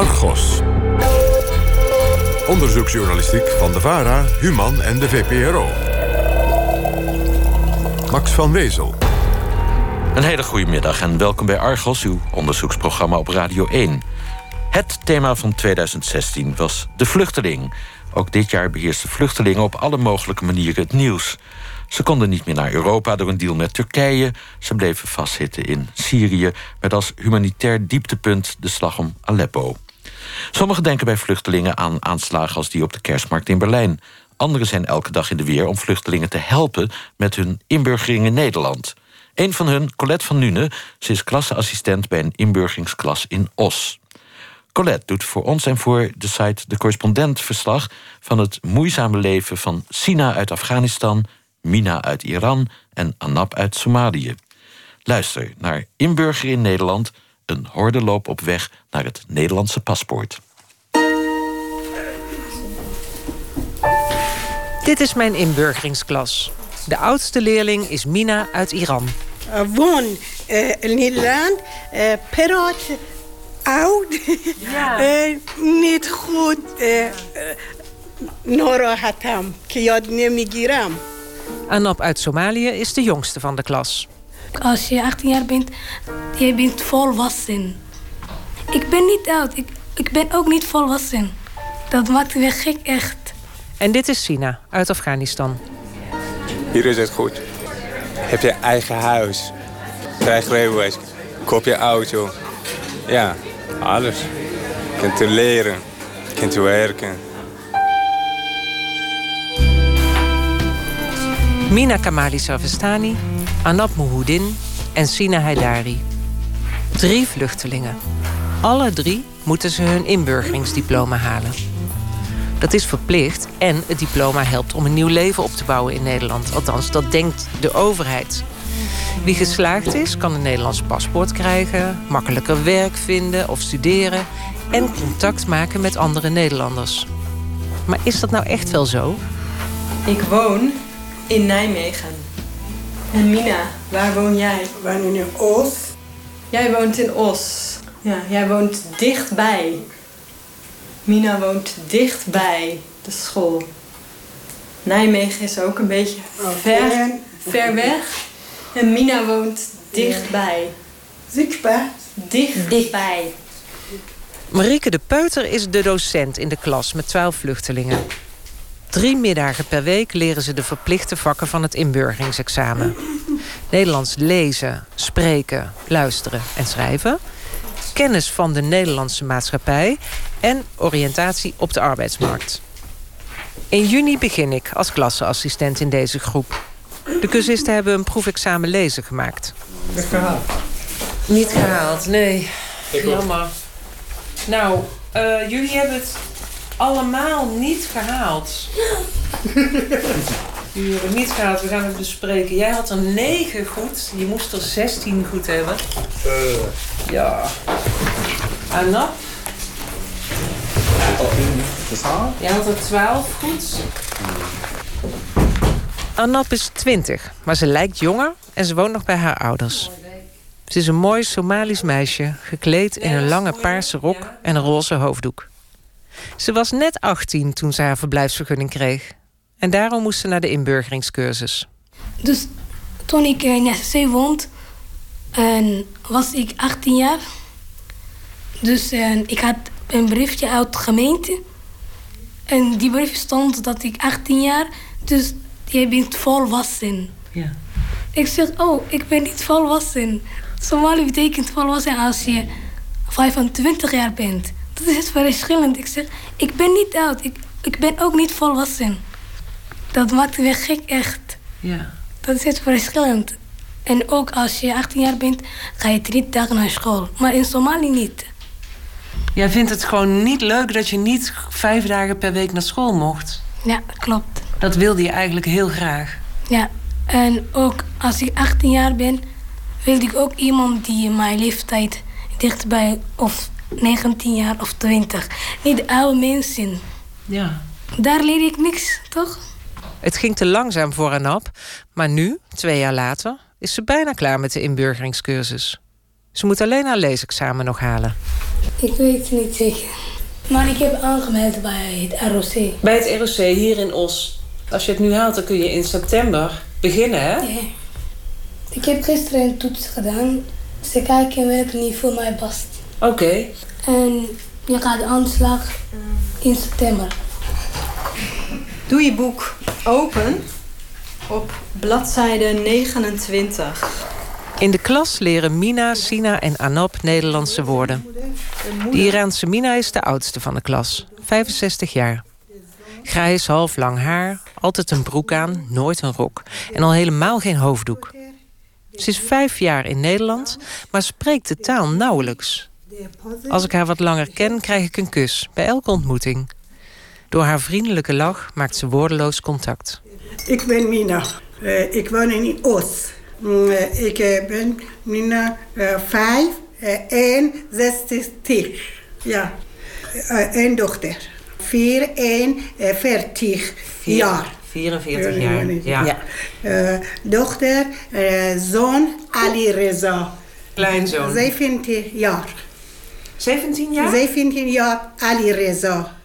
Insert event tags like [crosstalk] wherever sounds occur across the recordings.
Argos. Onderzoeksjournalistiek van de VARA, Human en de VPRO. Max van Wezel. Een hele goede middag en welkom bij Argos, uw onderzoeksprogramma op Radio 1. Het thema van 2016 was de vluchteling. Ook dit jaar beheersten vluchtelingen op alle mogelijke manieren het nieuws. Ze konden niet meer naar Europa door een deal met Turkije. Ze bleven vastzitten in Syrië, met als humanitair dieptepunt de slag om Aleppo. Sommigen denken bij vluchtelingen aan aanslagen als die op de kerstmarkt in Berlijn. Anderen zijn elke dag in de weer om vluchtelingen te helpen met hun inburgering in Nederland. Een van hun, Colette van Nune, ze is klasseassistent bij een inburgeringsklas in Os. Colette doet voor ons en voor de site De Correspondent verslag van het moeizame leven van Sina uit Afghanistan, Mina uit Iran en Anab uit Somalië. Luister naar Inburger in Nederland, een hordenloop op weg naar het Nederlandse paspoort. Dit is mijn inburgeringsklas. De oudste leerling is Mina uit Iran. Uh, woon uh, in Nederland, uh, praat oud, Ja. [laughs] uh, niet goed uh, ناراحتم که یاد نمیگیرم Anab uit Somalië is de jongste van de klas. Als je 18 jaar bent, je bent volwassen. Ik ben niet oud, ik, ik ben ook niet volwassen. Dat maakt me gek, echt. En dit is Sina uit Afghanistan. Hier is het goed. Heb je eigen huis. Krijg rijbewijs. Koop je auto. Ja, alles. Kunt u leren. Kunt u werken. Mina Kamali Sarvestani, Anab Mouhoudin en Sina Haidari. Drie vluchtelingen. Alle drie moeten ze hun inburgeringsdiploma halen. Dat is verplicht en het diploma helpt om een nieuw leven op te bouwen in Nederland. Althans, dat denkt de overheid. Wie geslaagd is, kan een Nederlands paspoort krijgen, makkelijker werk vinden of studeren en contact maken met andere Nederlanders. Maar is dat nou echt wel zo? Ik woon in Nijmegen. En Mina, waar woon jij? woon in Oost Jij woont in Os. Ja, jij woont dichtbij. Mina woont dichtbij de school. Nijmegen is ook een beetje ver, ver weg. En Mina woont dichtbij. zichtbaar Dichtbij. Marieke de Peuter is de docent in de klas met 12 vluchtelingen. Drie middagen per week leren ze de verplichte vakken van het inburgeringsexamen. Nederlands lezen, spreken, luisteren en schrijven. Kennis van de Nederlandse maatschappij en oriëntatie op de arbeidsmarkt. In juni begin ik als klasseassistent in deze groep. De cursisten hebben een proefexamen lezen gemaakt. Niet gehaald, nee. Jammer. Nou, eh, jullie hebben het allemaal niet gehaald. jullie hebben het niet gehaald, we gaan het bespreken. Jij had er 9 goed, je moest er 16 goed hebben. Ja. Anna? Jij had er 12 goed. Annap is 20, maar ze lijkt jonger en ze woont nog bij haar ouders. Ze is een mooi Somalisch meisje, gekleed in een lange paarse rok en een roze hoofddoek. Ze was net 18 toen ze haar verblijfsvergunning kreeg. En daarom moest ze naar de inburgeringscursus. Dus toen ik in SC woonde, en was ik 18 jaar. Dus en ik had een briefje uit de gemeente. En die brief stond dat ik 18 jaar, dus jij bent volwassen. Ja. Ik zeg, oh, ik ben niet volwassen. Somali betekent volwassen als je 25 jaar bent. Dat is verschillend. Ik zeg, ik ben niet oud. Ik, ik ben ook niet volwassen. Dat maakt me gek, echt. ja. Dat is het verschillend. En ook als je 18 jaar bent, ga je drie dagen naar school. Maar in Somalië niet. Jij vindt het gewoon niet leuk dat je niet vijf dagen per week naar school mocht. Ja, klopt. Dat wilde je eigenlijk heel graag. Ja, en ook als ik 18 jaar ben, wilde ik ook iemand die mijn leeftijd dichtbij of 19 jaar of 20. Niet oude mensen. Ja. Daar leer ik niks, toch? Het ging te langzaam voor Anap, maar nu, twee jaar later, is ze bijna klaar met de inburgeringscursus. Ze moet alleen haar leesexamen nog halen. Ik weet het niet zeker. Maar ik heb aangemeld bij het ROC. Bij het ROC hier in Os. Als je het nu haalt, dan kun je in september beginnen, hè? Ja. Ik heb gisteren een toets gedaan. Ze kijken welk niveau mij past. Oké. En je gaat de aanslag in september. Doe je boek open op bladzijde 29. In de klas leren Mina, Sina en Anop Nederlandse woorden. De Iraanse Mina is de oudste van de klas, 65 jaar. Grijs, half lang haar, altijd een broek aan, nooit een rok. En al helemaal geen hoofddoek. Ze is vijf jaar in Nederland, maar spreekt de taal nauwelijks. Als ik haar wat langer ken, krijg ik een kus bij elke ontmoeting. Door haar vriendelijke lach maakt ze woordeloos contact. Ik ben Mina. Eh, ik woon in Os. Mm, eh, ik eh, ben Mina eh, vijf eh, en zestig. Ja. Een dochter. Vier en eh, veertig jaar. 44 jaar, ja. Eh, dochter, zoon Ali Reza. Kleinzoon. 17 jaar. 17 jaar? 17 jaar Ali Reza.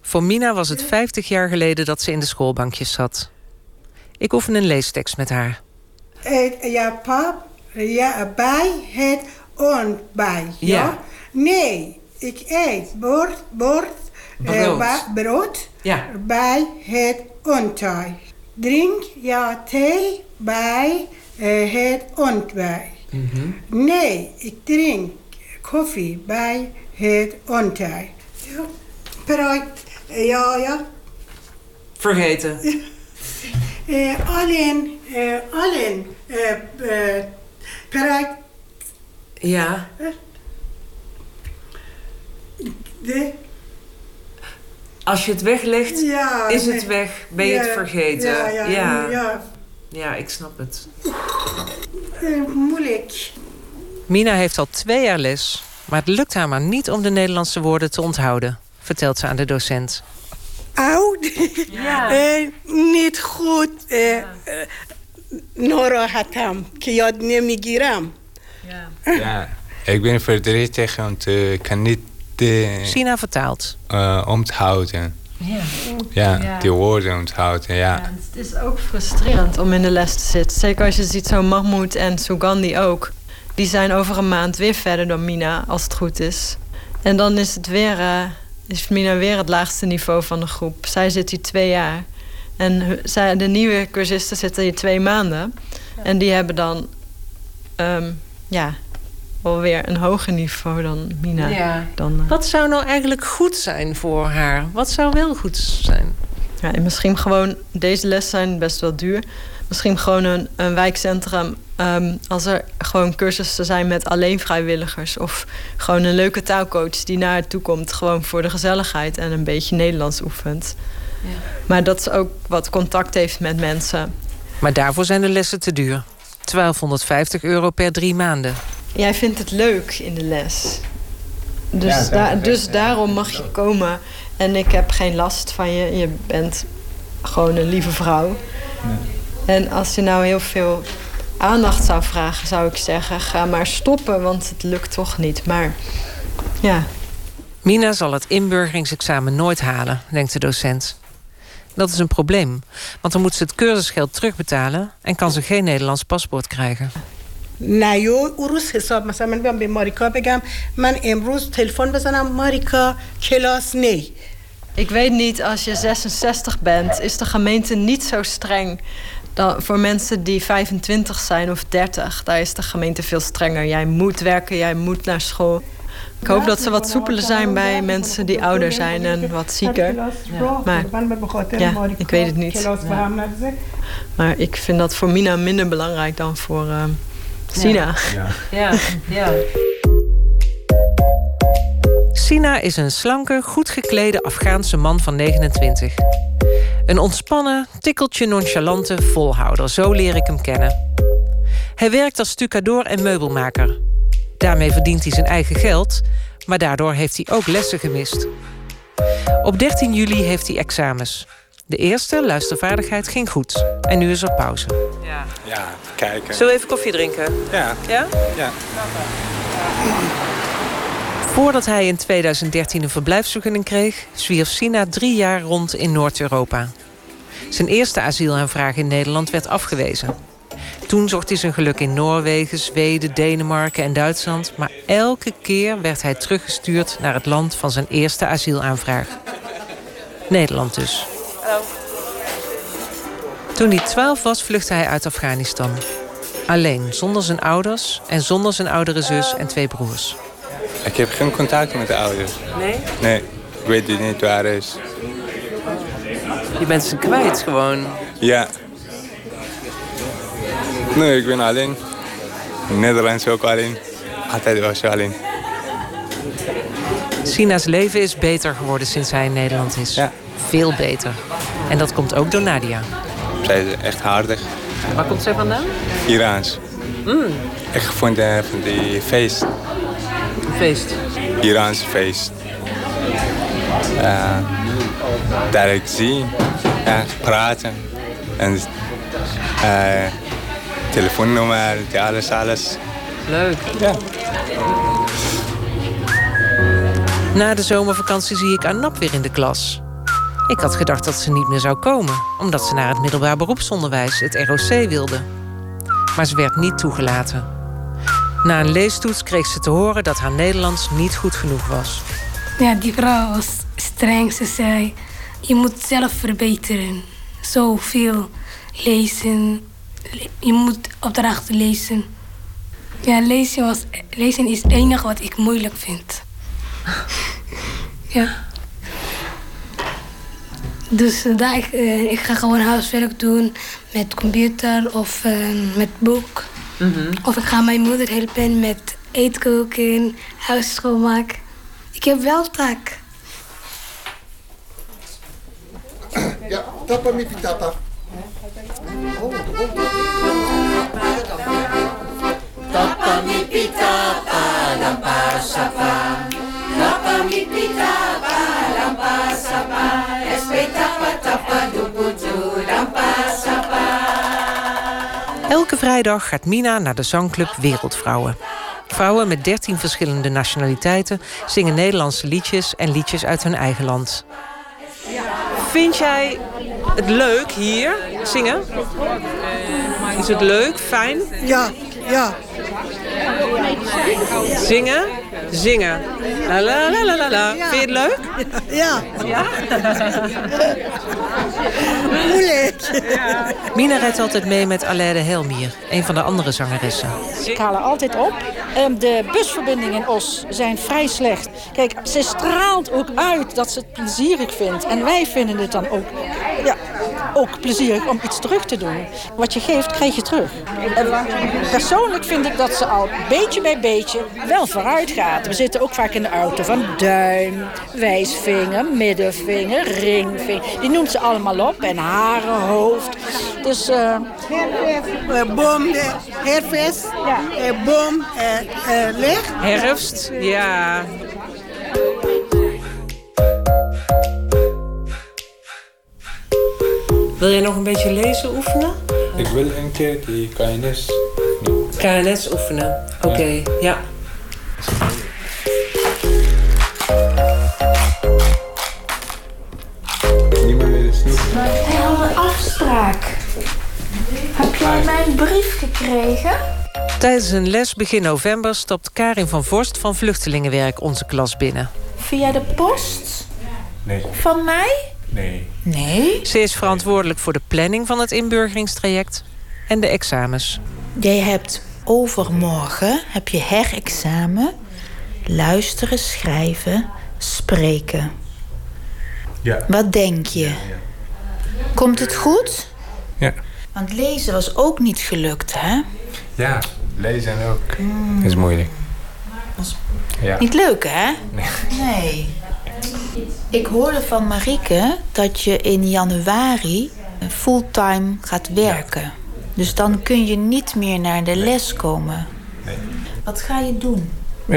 Voor Mina was het 50 jaar geleden dat ze in de schoolbankjes zat. Ik oefen een leestekst met haar. Eh, ja, pap, ja, bij het ontbijt. Ja. Ja. Nee, ik eet bord, bord, eh, Brood. ba- brood Ja. bij het ontbijt. Drink ja thee bij eh, het ontbijt. Nee, ik drink koffie bij het ontbijt. Ja, praat, ja, ja. Vergeten. Eh, alleen, eh, alleen, eh, eh, Ja. de... Als je het weglegt, Ja, is het weg. Ben je het vergeten? Ja, ja, ja. ja. Ja, ik snap het. Eh, moeilijk. Mina heeft al twee jaar les, maar het lukt haar maar niet om de Nederlandse woorden te onthouden, vertelt ze aan de docent. Oud? Eh, [laughs] niet goed. Eh, eh, ناراحتم که یاد نمیگیرم Ja, ik ben verdrietig, want eh, ik kan niet eh, Sina vertaalt. eh, onthouden. Ja. Ja, Ja. die woorden onthouden, ja. Ja, het is ook frustrerend om in de les te zitten. Zeker als je ziet zo Mahmoud en Sugandi ook. Die zijn over een maand weer verder dan Mina, als het goed is. En dan is het weer, eh, is Mina weer het laagste niveau van de groep. Zij zit hier twee jaar. En zij, de nieuwe cursisten zitten hier twee maanden. En die hebben dan, ehm, ja, alweer een hoger niveau dan Mina. Dan, eh, Wat zou nou eigenlijk goed zijn voor haar? Wat zou wel goed zijn? Ja, en misschien gewoon, deze les zijn best wel duur. Misschien gewoon een, een wijkcentrum. Ehm, als er gewoon cursussen zijn met alleen vrijwilligers. Of gewoon een leuke taalcoach die naar haar toe komt. Gewoon voor de gezelligheid en een beetje Nederlands oefent. Maar dat ze ook wat contact heeft met mensen. Maar daarvoor zijn de lessen te duur. 1250 euro per drie maanden. Jij vindt het leuk in de les. Dus, Ja, da- dus daarom mag je komen. En ik heb geen last van je. Je bent gewoon een lieve vrouw. En als je nou heel veel aandacht zou vragen, zou ik zeggen: ga maar stoppen, want het lukt toch niet. Maar ja, Mina zal het inburgeringsexamen nooit halen, denkt de docent. Dat is een probleem, want dan moet ze het cursusgeld terugbetalen en kan ze geen Nederlands paspoort krijgen. نیو او روز حساب مثلا من بیام به ماریکا بگم من امروز تلفن بزنم ماریکا کلاس نی ik weet niet, als je 66 bent, is de gemeente niet zo streng. dan voor mensen die 25 zijn of 30, daar is de gemeente veel strenger. Jij moet werken, jij moet naar school. Ik hoop dat ze wat soepeler zijn bij mensen die ouder zijn en wat zieker. Maar ja, ik weet het niet. Maar ik vind dat voor Mina minder belangrijk dan voor eh, Sina. Ja, ja. Sina is een slanke, goed geklede Afghaanse man van 29. Een ontspannen, tikkeltje nonchalante volhouder, zo leer ik hem kennen. Hij werkt als stucadoor en meubelmaker. Daarmee verdient hij zijn eigen geld, maar daardoor heeft hij ook lessen gemist. Op 13 juli heeft hij examens. De eerste, luistervaardigheid, ging goed. En nu is er pauze. Ja, kijken. Zullen we even koffie drinken? Ja, Ja? ja. Voordat hij in 2013 een verblijfsvergunning kreeg, zwierf Sina drie jaar rond in Noord-Europa. Zijn eerste asielaanvraag in Nederland werd afgewezen. Toen zocht hij zijn geluk in Noorwegen, Zweden, Denemarken en Duitsland, maar elke keer werd hij teruggestuurd naar het land van zijn eerste asielaanvraag. Nederland dus. Toen hij 12 was, vluchtte hij uit Afghanistan. Alleen, zonder zijn ouders en zonder zijn oudere zus en twee broers. Ik heb geen contact met de ouders. Nee? Nee, ik weet niet waar hij is. Je bent ze kwijt gewoon. Ja. Nee, ik ben alleen. In Nederland ook alleen. Altijd was je alleen. Sina's leven is beter geworden sinds hij in Nederland is. Ja. Veel beter. En dat komt ook door Nadia. Zij is echt hardig. Waar komt zij vandaan? Iraans. Mm, Ik vond van die feest. Feest. Iraanse feest. Uh, daar ik zie, ja, praten. En uh, telefoonnummer, alles, alles. Leuk. Ja. Na de zomervakantie zie ik Anap weer in de klas. Ik had gedacht dat ze niet meer zou komen, omdat ze naar het middelbaar beroepsonderwijs, het ROC, wilde. Maar ze werd niet toegelaten. Na een leestoets kreeg ze te horen dat haar Nederlands niet goed genoeg was. Ja, die vrouw was streng. Ze zei, je moet zelf verbeteren. Zoveel lezen. Le- Je moet opdrachten lezen. Ja, lezen, was, lezen is het enige wat ik moeilijk vind. ja. Dus daar, ik, eh, ik ga gewoon huiswerk doen met computer of eh, met boek. Of ik ga mijn moeder helpen met eten koken, huis schoonmaken. Ik heb wel taak. Ja, tapa mi pitapa. Tapa mi pitapa, lampa sapa. Tapa mi pitapa, lampa sapa. Espetapa tapa duputu, vrijdag gaat Mina naar de zangclub Wereldvrouwen. Vrouwen met 13 verschillende nationaliteiten zingen Nederlandse liedjes en liedjes uit hun eigen land. Vind jij het leuk hier zingen? Is het leuk, fijn? Ja, ja. Zingen? Zingen. La la la la la la. Vind je het leuk? Ja. Ja? [laughs] Moeilijk. Mina rijdt altijd mee met Alain de Helmier, een van de andere zangeressen. Ik haal haar altijd op. Ehm, De busverbindingen in Os zijn vrij slecht. Kijk, ze straalt ook uit dat ze het plezierig vindt. En wij vinden het dan ook, ja, ook plezierig om iets terug te doen. Wat je geeft, krijg je terug. En persoonlijk vind ik dat ze al beetje bij beetje wel vooruit gaat. We zitten ook vaak in de auto van duim, wijsvinger, middenvinger, ringvinger. Die noemt ze allemaal op. En haren, hoofd. Dus... eh, Eh, Boom, de herfst. Ja. Eh, Boom, eh, eh, licht. Herfst, ja. Wil jij nog een beetje lezen oefenen? Ik wil een keer die KNS. KNS oefenen. Oké, ja. De snoep. Wij hadden een afspraak. Heb jij mijn brief gekregen? Tijdens een les begin november stopt Karin van Vorst van Vluchtelingenwerk onze klas binnen. Via de post? Nee. Van mij? Nee. Nee. Ze is verantwoordelijk voor de planning van het inburgeringstraject en de examens. Jij hebt overmorgen heb je herexamen. Luisteren, schrijven, spreken. Ja. Wat denk je? Komt het goed? Ja. Want lezen was ook niet gelukt, hè? Ja, lezen ook. Is moeilijk. Ja. Niet leuk, hè? Nee. Nee. Ik hoorde van Marieke dat je in januari fulltime gaat werken. Dus dan kun je niet meer naar de les komen. Nee. Wat ga je doen Eh,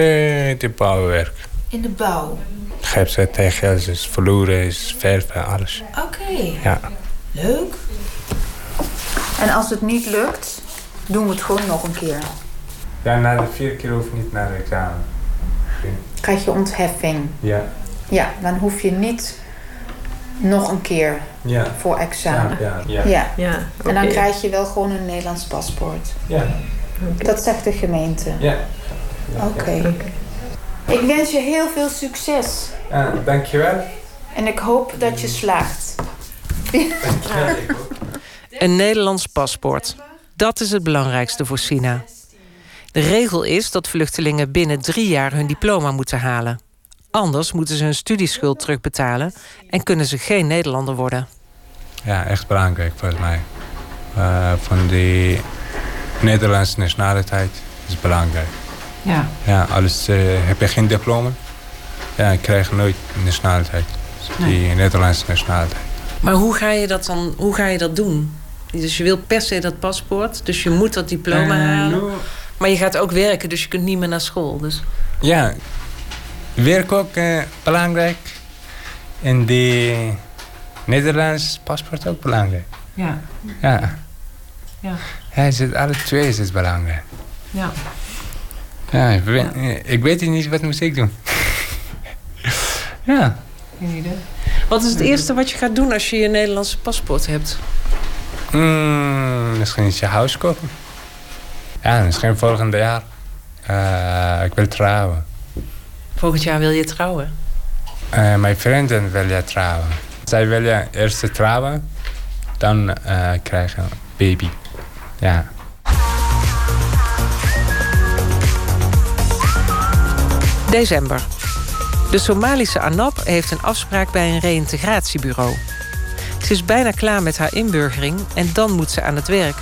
de bouwwerk. in de bouw? Gijpzet tegen is verloren, is verven, alles. Oké, Ja. leuk. En als het niet lukt, doen we het gewoon nog een keer. Ja, na de vier keer hoef ik niet naar het examen. krijg je ontheffing. Ja. Ja, dan hoef je niet nog een keer Ja. voor examen. Ja, ja, Ja. ja. En dan krijg je wel gewoon een Nederlands paspoort. Ja. Dat zegt de gemeente. Ja. Oké. Ik wens je heel veel succes. Ah, dankjewel. En ik hoop dat je slaagt. Een Nederlands paspoort. Dat is het belangrijkste voor Sina. De regel is dat vluchtelingen binnen drie jaar hun diploma moeten halen. Anders moeten ze hun studieschuld terugbetalen en kunnen ze geen Nederlander worden. Ja, echt belangrijk volgens mij. Eh, van die Nederlandse nationaliteit is belangrijk. Ja. Ja, alles eh, heb je geen diploma, ja, dan krijg je nooit nationaliteit. Dus die Nederlandse nationaliteit. Maar hoe ga je dat dan hoe ga je dat doen? Dus je wil per se dat paspoort, dus je moet dat diploma Eh, halen. nou- Maar je gaat ook werken, dus je kunt niet meer naar school. Dus. Ja, werk ook eh, belangrijk. En die Nederlands paspoort ook belangrijk. Ja. Ja, Ja. ja het is, alle twee is het belangrijk. Ja. Ja, ik weet, ik weet niet wat moet ik doen. [laughs] ja. Wat is het eerste wat je gaat doen als je je Nederlandse paspoort hebt? Mm, misschien iets je huis kopen. Ja, misschien volgende jaar. Eh, ik wil trouwen. Volgend jaar wil je trouwen. Eh, mijn vrienden willen trouwen. Zij willen eerst trouwen, dan eh, krijgen een baby. Ja. December. De Somalische Anab heeft een afspraak bij een reïntegratiebureau. Ze is bijna klaar met haar inburgering en dan moet ze aan het werk.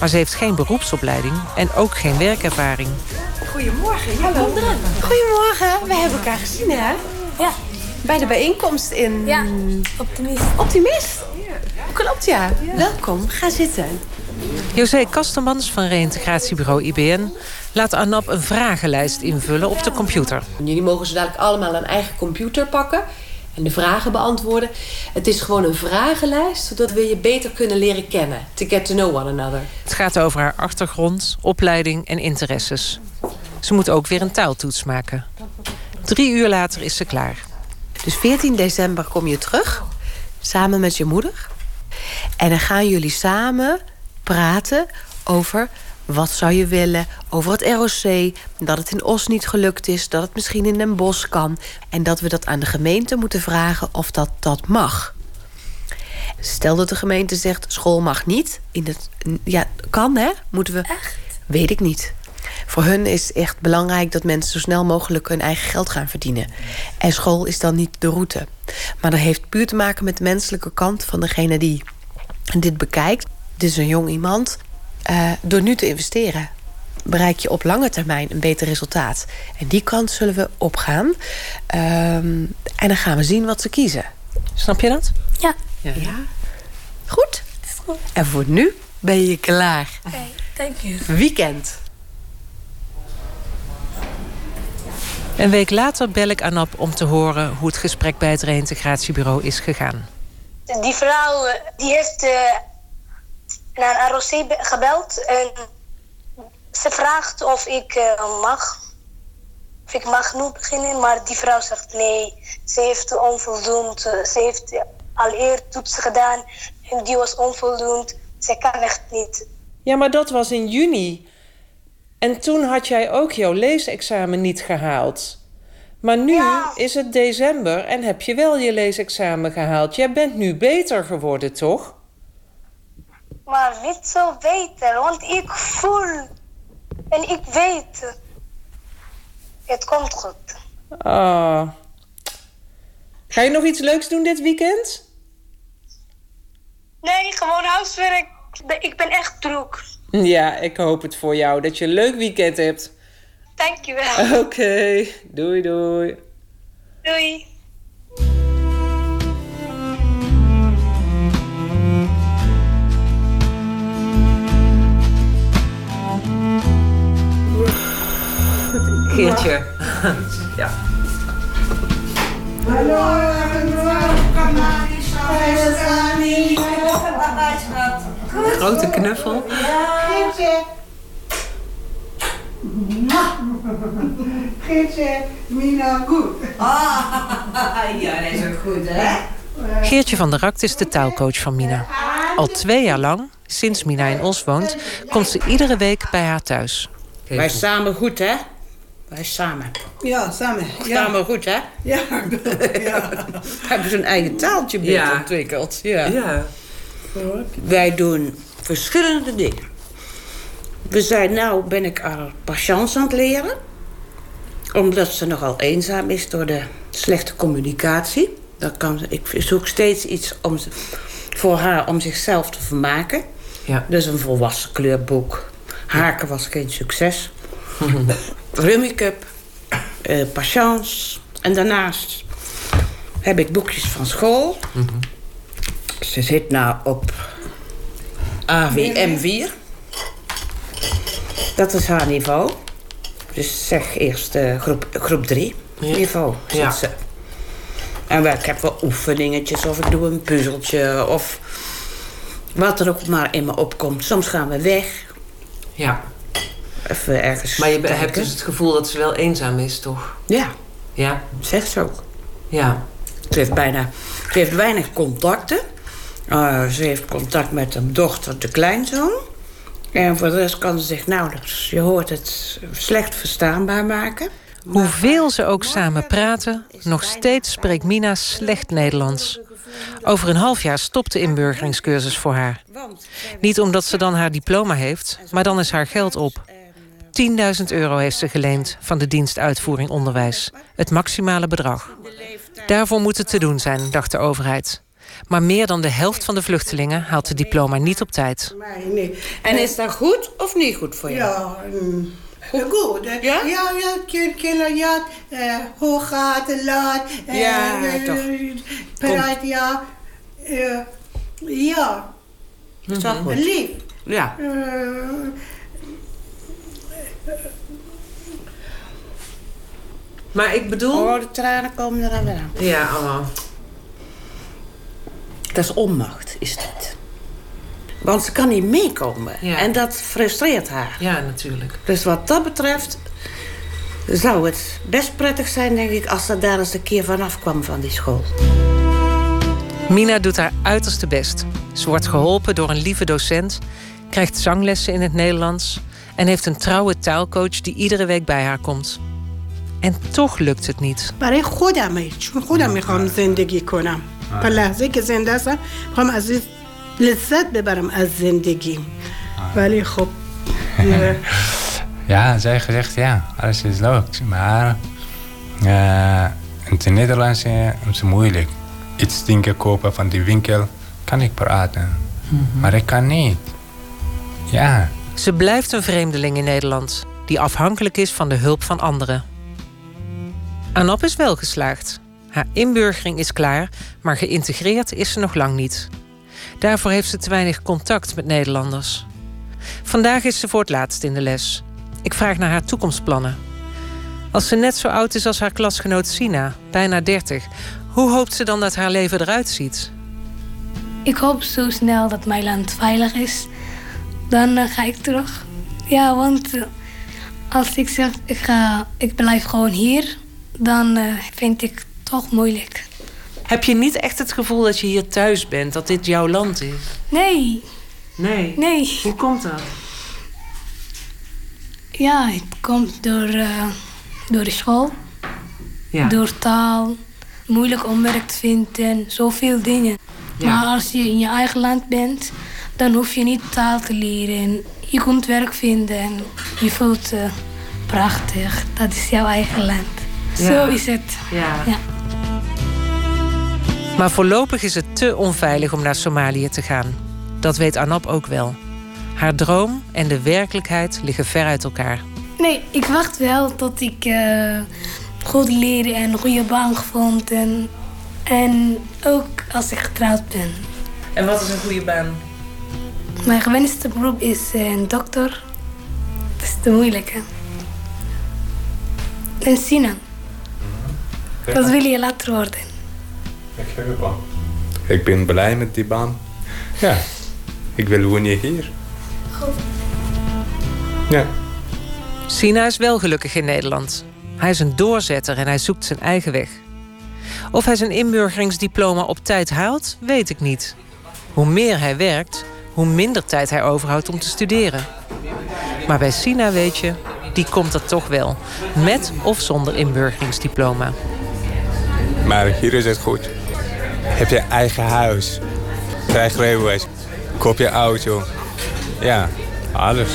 Maar ze heeft geen beroepsopleiding en ook geen werkervaring. Goedemorgen, hallo. Goedemorgen, we hebben elkaar gezien, hè? Ja. Bij de bijeenkomst in... Ja, Optimist. Optimist? Klopt, ja. Welkom, ga zitten. José Kastemans van reïntegratiebureau IBN laat Anab een vragenlijst invullen op de computer. Jullie mogen zo dadelijk allemaal een eigen computer pakken en de vragen beantwoorden. Het is gewoon een vragenlijst, zodat we je beter kunnen leren kennen. To get to know one another. Het gaat over haar achtergrond, opleiding en interesses. Ze moet ook weer een taaltoets maken. Drie uur later is ze klaar. Dus 14 december kom je terug, samen met je moeder. En dan gaan jullie samen praten over wat zou je willen, over het ROC, dat het in Os niet gelukt is, dat het misschien in Den Bosch kan. En dat we dat aan de gemeente moeten vragen of dat dat mag. Stel dat de gemeente zegt school mag niet. In het, ja, kan hè? Moeten we. Echt? Weet ik niet. Voor hun is echt belangrijk dat mensen zo snel mogelijk hun eigen geld gaan verdienen. En school is dan niet de route. Maar dat heeft puur te maken met de menselijke kant van degene die dit bekijkt. Dit is een jong iemand. Eh, door nu te investeren bereik je op lange termijn een beter resultaat. En die kant zullen we opgaan. Ehm, en dan gaan we zien wat ze kiezen. Snap je dat? Ja. Ja. Goed? En voor nu ben je klaar. Oké, thank you. Weekend. Een week later bel ik Anab om te horen hoe het gesprek bij het reïntegratiebureau is gegaan. Die vrouw eh, die heeft eh, naar een ROC be- gebeld en ze vraagt of ik eh, mag. Of ik mag nu beginnen, maar die vrouw zegt nee. Ze heeft onvoldoend. eh, Ze heeft al eerder toetsen gedaan en die was onvoldoend. Ze kan echt niet. Ja, maar dat was in juni. En toen had jij ook jouw leesexamen niet gehaald. Maar nu is het december en heb je wel je leesexamen gehaald. Jij bent nu beter geworden, toch? Maar niet zo beter, want ik voel en ik weet. Het komt goed. Ah. Ga je nog iets leuks doen dit weekend? Nee, gewoon huiswerk. Ik ben echt druk. Ja, ik hoop het voor jou dat je een leuk weekend hebt. Dankjewel. [laughs] Oké, doei doei. Doei. Geertje. [laughs] ja. Grote knuffel. Geertje, Mina, goed. Ah, ja, dat is ook goed, hè? Geertje van der Rakt is de taalcoach van Mina. Al twee jaar lang, sinds Mina in Os woont, komt ze iedere week bij haar thuis. Wij samen goed, hè? Wij samen. Ja, samen. Ja. Samen goed, hè? Ja, [laughs] ja. Hebben ze een eigen taaltje Ja. ontwikkeld. Ja. Ja. Wij doen verschillende dingen. We zijn nou ben ik haar patiënt aan het leren. Omdat ze nogal eenzaam is door de slechte communicatie. Dat kan, ik zoek steeds iets om, voor haar om zichzelf te vermaken. Ja. Dus een volwassen kleurboek. Haken was geen succes. [laughs] Rummy Cup. eh patiënts. En daarnaast heb ik boekjes van school. Ze zit nou op AWM 4. Dat is haar niveau. Dus zeg eerst eh, groep, groep 3 niveau zit Ja. ze. En wel, ik heb wel oefeningetjes of ik doe een puzzeltje of wat er ook maar in me opkomt. Soms gaan we weg. Ja. Even ergens Maar je kijken. hebt dus het gevoel dat ze wel eenzaam is, toch? Ja, Ja. zegt ze ook. Ja. Ze heeft, bijna, ze heeft weinig contacten. Uh, ze heeft contact met een dochter, de kleinzoon. En voor de rest kan ze zich nauwelijks, je hoort het, slecht verstaanbaar maken. Hoeveel ze ook samen praten, nog steeds spreekt Mina slecht Nederlands. Over een half jaar stopt de inburgeringscursus voor haar. Niet omdat ze dan haar diploma heeft, maar dan is haar geld op. 10.000 euro heeft ze geleend van de dienst Uitvoering Onderwijs. Het maximale bedrag. Daarvoor moet het te doen zijn, dacht de overheid. Maar meer dan de helft van de vluchtelingen haalt het diploma niet op tijd. Nee, nee. En is dat goed of niet goed voor jou? Ja, mm, goed. hè. Ja, ja, ja kinderen, ja, eh, hoe gaat het, laat. eh, Ja, eh, toch. Praat, ja. eh, ja, Is dat goed? lief. Ja. Maar ik bedoel... Oh, de tranen komen er aan weer aan. Ja, oh. Dat is onmacht, is dat. Want ze kan niet meekomen. Ja. En dat frustreert haar. Ja, natuurlijk. Dus wat dat betreft zou het best prettig zijn, denk ik, als ze daar eens een keer vanaf kwam van die school. Mina doet haar uiterste best. Ze wordt geholpen door een lieve docent, krijgt zanglessen in het Nederlands en heeft een trouwe taalcoach die iedere week bij haar komt. En toch lukt het niet. برای خودمه چون خودم میخوام زندگی کنم تا لحظه که زنده هستم میخوام از این لذت ببرم از زندگی ولی خب اه، Ja, zij heeft gezegd ja, alles is leuk. Maar eh in het Nederlands eh, is het moeilijk. Iets dingen kopen van die winkel kan ik praten. Maar ik kan niet. Ja, Ze blijft een vreemdeling in Nederland, die afhankelijk is van de hulp van anderen. Anop is wel geslaagd. Haar inburgering is klaar, maar geïntegreerd is ze nog lang niet. Daarvoor heeft ze te weinig contact met Nederlanders. Vandaag is ze voor het laatst in de les. Ik vraag naar haar toekomstplannen. Als ze net zo oud is als haar klasgenoot Sina, bijna 30, hoe hoopt ze dan dat haar leven eruit ziet? Ik hoop zo snel dat mijn land veilig is. Dan eh, ga ik terug. Ja, want eh, als ik zeg ik, ga, ik blijf gewoon hier, dan eh, vind ik toch moeilijk. Heb je niet echt het gevoel dat je hier thuis bent, dat dit jouw land is? Nee, Nee. nee. Hoe komt dat? Ja, het komt door, eh, door de school, Ja. door taal, moeilijk om werk te vinden, zoveel dingen. Ja. Maar als je in je eigen land bent, dan hoef je niet taal te leren. Je kunt werk vinden en je voelt je prachtig. Dat is jouw eigen land. Ja. Zo is het. Ja. Maar voorlopig is het te onveilig om naar Somalië te gaan. Dat weet Anap ook wel. Haar droom en de werkelijkheid liggen ver uit elkaar. Nee, ik wacht wel tot ik eh, goed leren en een goede baan vond. En, en ook als ik getrouwd ben. En wat is een goede baan? Mijn gewenste beroep is eh, een dokter. Dat is te moeilijk, hè? En Sina. Wat wil je later worden? Ik heb een baan. Ik ben blij met die baan. Ja, ik wil wonen hier. Ja. Sina is wel gelukkig in Nederland. Hij is een doorzetter en hij zoekt zijn eigen weg. Of hij zijn inburgeringsdiploma op tijd haalt, weet ik niet. Hoe meer hij werkt, hoe minder tijd hij overhoudt om te studeren. Maar bij Sina weet je, die komt er toch wel. Met of zonder inburgeringsdiploma. Maar hier is het goed. Heb je eigen huis. Krijg rijbewijs. Koop je auto. Ja, alles.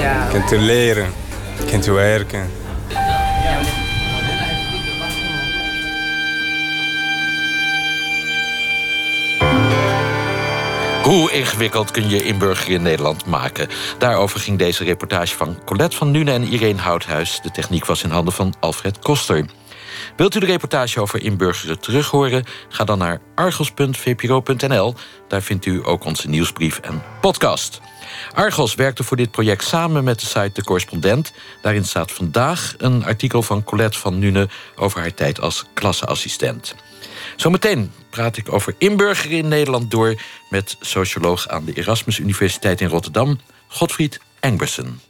Ja. Je kunt leren. Je kunt werken. Hoe ingewikkeld kun je inburgeren in Nederland maken? Daarover ging deze reportage van Colette van Nune en Irene Houthuis. De techniek was in handen van Alfred Koster. Wilt u de reportage over inburgeren terughoren? Ga dan naar argos.vpro.nl. Daar vindt u ook onze nieuwsbrief en podcast. Argos werkte voor dit project samen met de site De Correspondent. Daarin staat vandaag een artikel van Colette van Nune... over haar tijd als klasseassistent. Zometeen praat ik over inburgeren in Nederland door... met socioloog aan de Erasmus Universiteit in Rotterdam... Godfried Engbersen.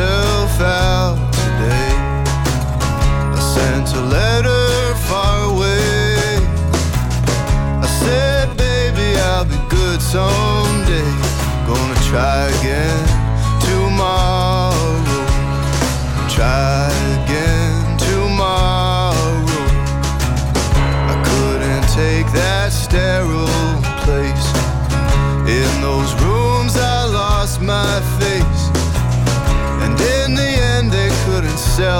Myself out today. I sent a letter far away. I said, baby, I'll be good someday. Gonna try again tomorrow. Try again tomorrow. I couldn't take that sterile place. In those rooms, I lost my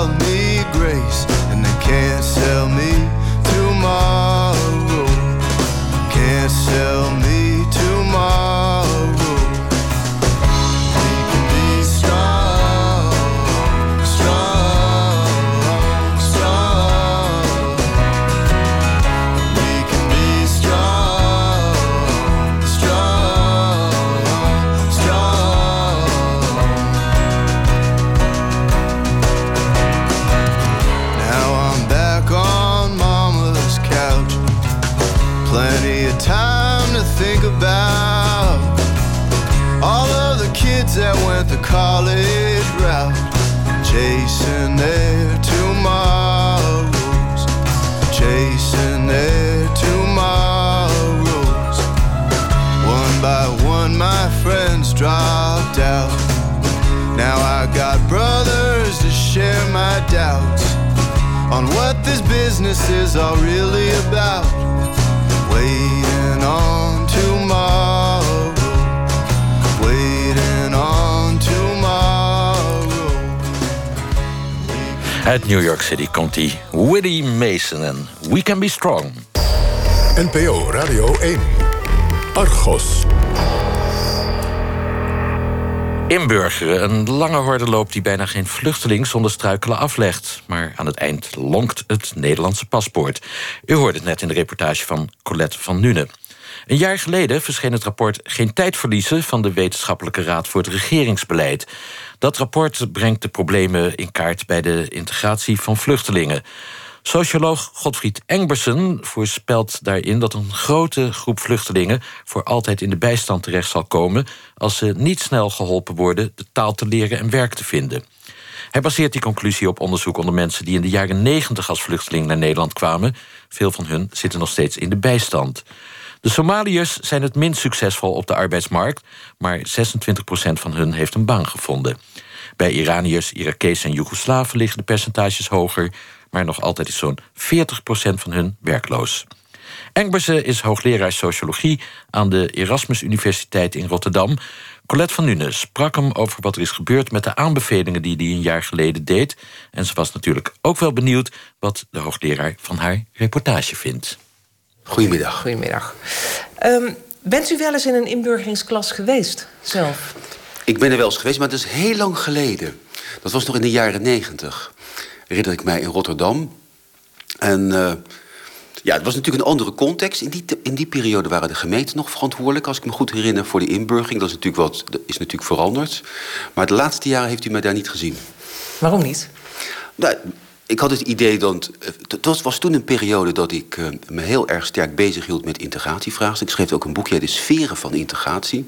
tell me. En We Can Be Strong. NPO Radio 1. Argos. Inburgeren, een lange hordenloop die bijna geen vluchteling zonder struikelen aflegt. Maar aan het eind lonkt het Nederlandse paspoort. U hoorde het net in de reportage van Colette van Nune. Een jaar geleden verscheen het rapport Geen tijd verliezen van de Wetenschappelijke Raad voor het Regeringsbeleid. Dat rapport brengt de problemen in kaart bij de integratie van vluchtelingen. Socioloog Godfried Engbersen voorspelt daarin dat een grote groep vluchtelingen voor altijd in de bijstand terecht zal komen als ze niet snel geholpen worden de taal te leren en werk te vinden. Hij baseert die conclusie op onderzoek onder mensen die in de jaren 90 als vluchteling naar Nederland kwamen. Veel van hun zitten nog steeds in de bijstand. De Somaliërs zijn het minst succesvol op de arbeidsmarkt, maar 26% van hun heeft een baan gevonden. Bij Iraniërs, Irakees en Joegoslaven liggen de percentages hoger, maar nog altijd is zo'n 40% van hun werkloos. Engbersen is hoogleraar sociologie aan de Erasmus Universiteit in Rotterdam. Colette van Nuenen sprak hem over wat er is gebeurd met de aanbevelingen die hij een jaar geleden deed. En ze was natuurlijk ook wel benieuwd wat de hoogleraar van haar reportage vindt. Goedemiddag. Goedemiddag. Um, bent u wel eens in een inburgeringsklas geweest zelf? Ik ben er wel eens geweest, maar dat is heel lang geleden. Dat was nog in de jaren negentig. Herinner ik mij in Rotterdam. En uh, ja, het was natuurlijk een andere context. In die, in die periode waren de gemeenten nog verantwoordelijk, als ik me goed herinner, voor de inburgering. Dat is natuurlijk, wat, dat is natuurlijk veranderd. Maar de laatste jaren heeft u mij daar niet gezien. Waarom niet? Nou, ik had het idee dat. Het was, was toen een periode dat ik eh, me heel erg sterk bezig hield met integratievraagstukken. Ik schreef ook een boekje, De Sferen van Integratie.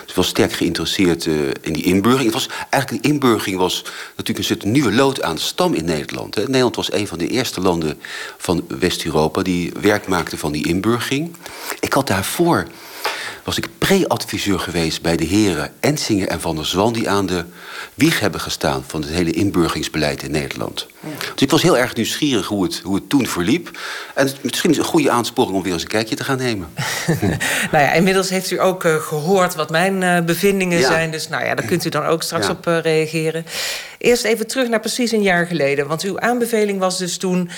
Dus ik was sterk geïnteresseerd eh, in die inburgering. Het was, eigenlijk, een inburgering was natuurlijk een soort nieuwe lood aan de stam in Nederland. Nederland was een van de eerste landen van West-Europa die werk maakte van die inburgering. Ik had daarvoor was ik pre-adviseur geweest bij de heren Ensinger en Van der Zwan... die aan de wieg hebben gestaan van het hele inburgeringsbeleid in Nederland. Dus ik was heel erg nieuwsgierig hoe het, hoe het toen verliep. En het, misschien is het een goede aansporing om weer eens een kijkje te gaan nemen. [laughs] nou ja, inmiddels heeft u ook uh, gehoord wat mijn uh, bevindingen ja. zijn. Dus nou ja, daar kunt u dan ook straks ja. op uh, reageren. Eerst even terug naar precies een jaar geleden. Want uw aanbeveling was dus toen...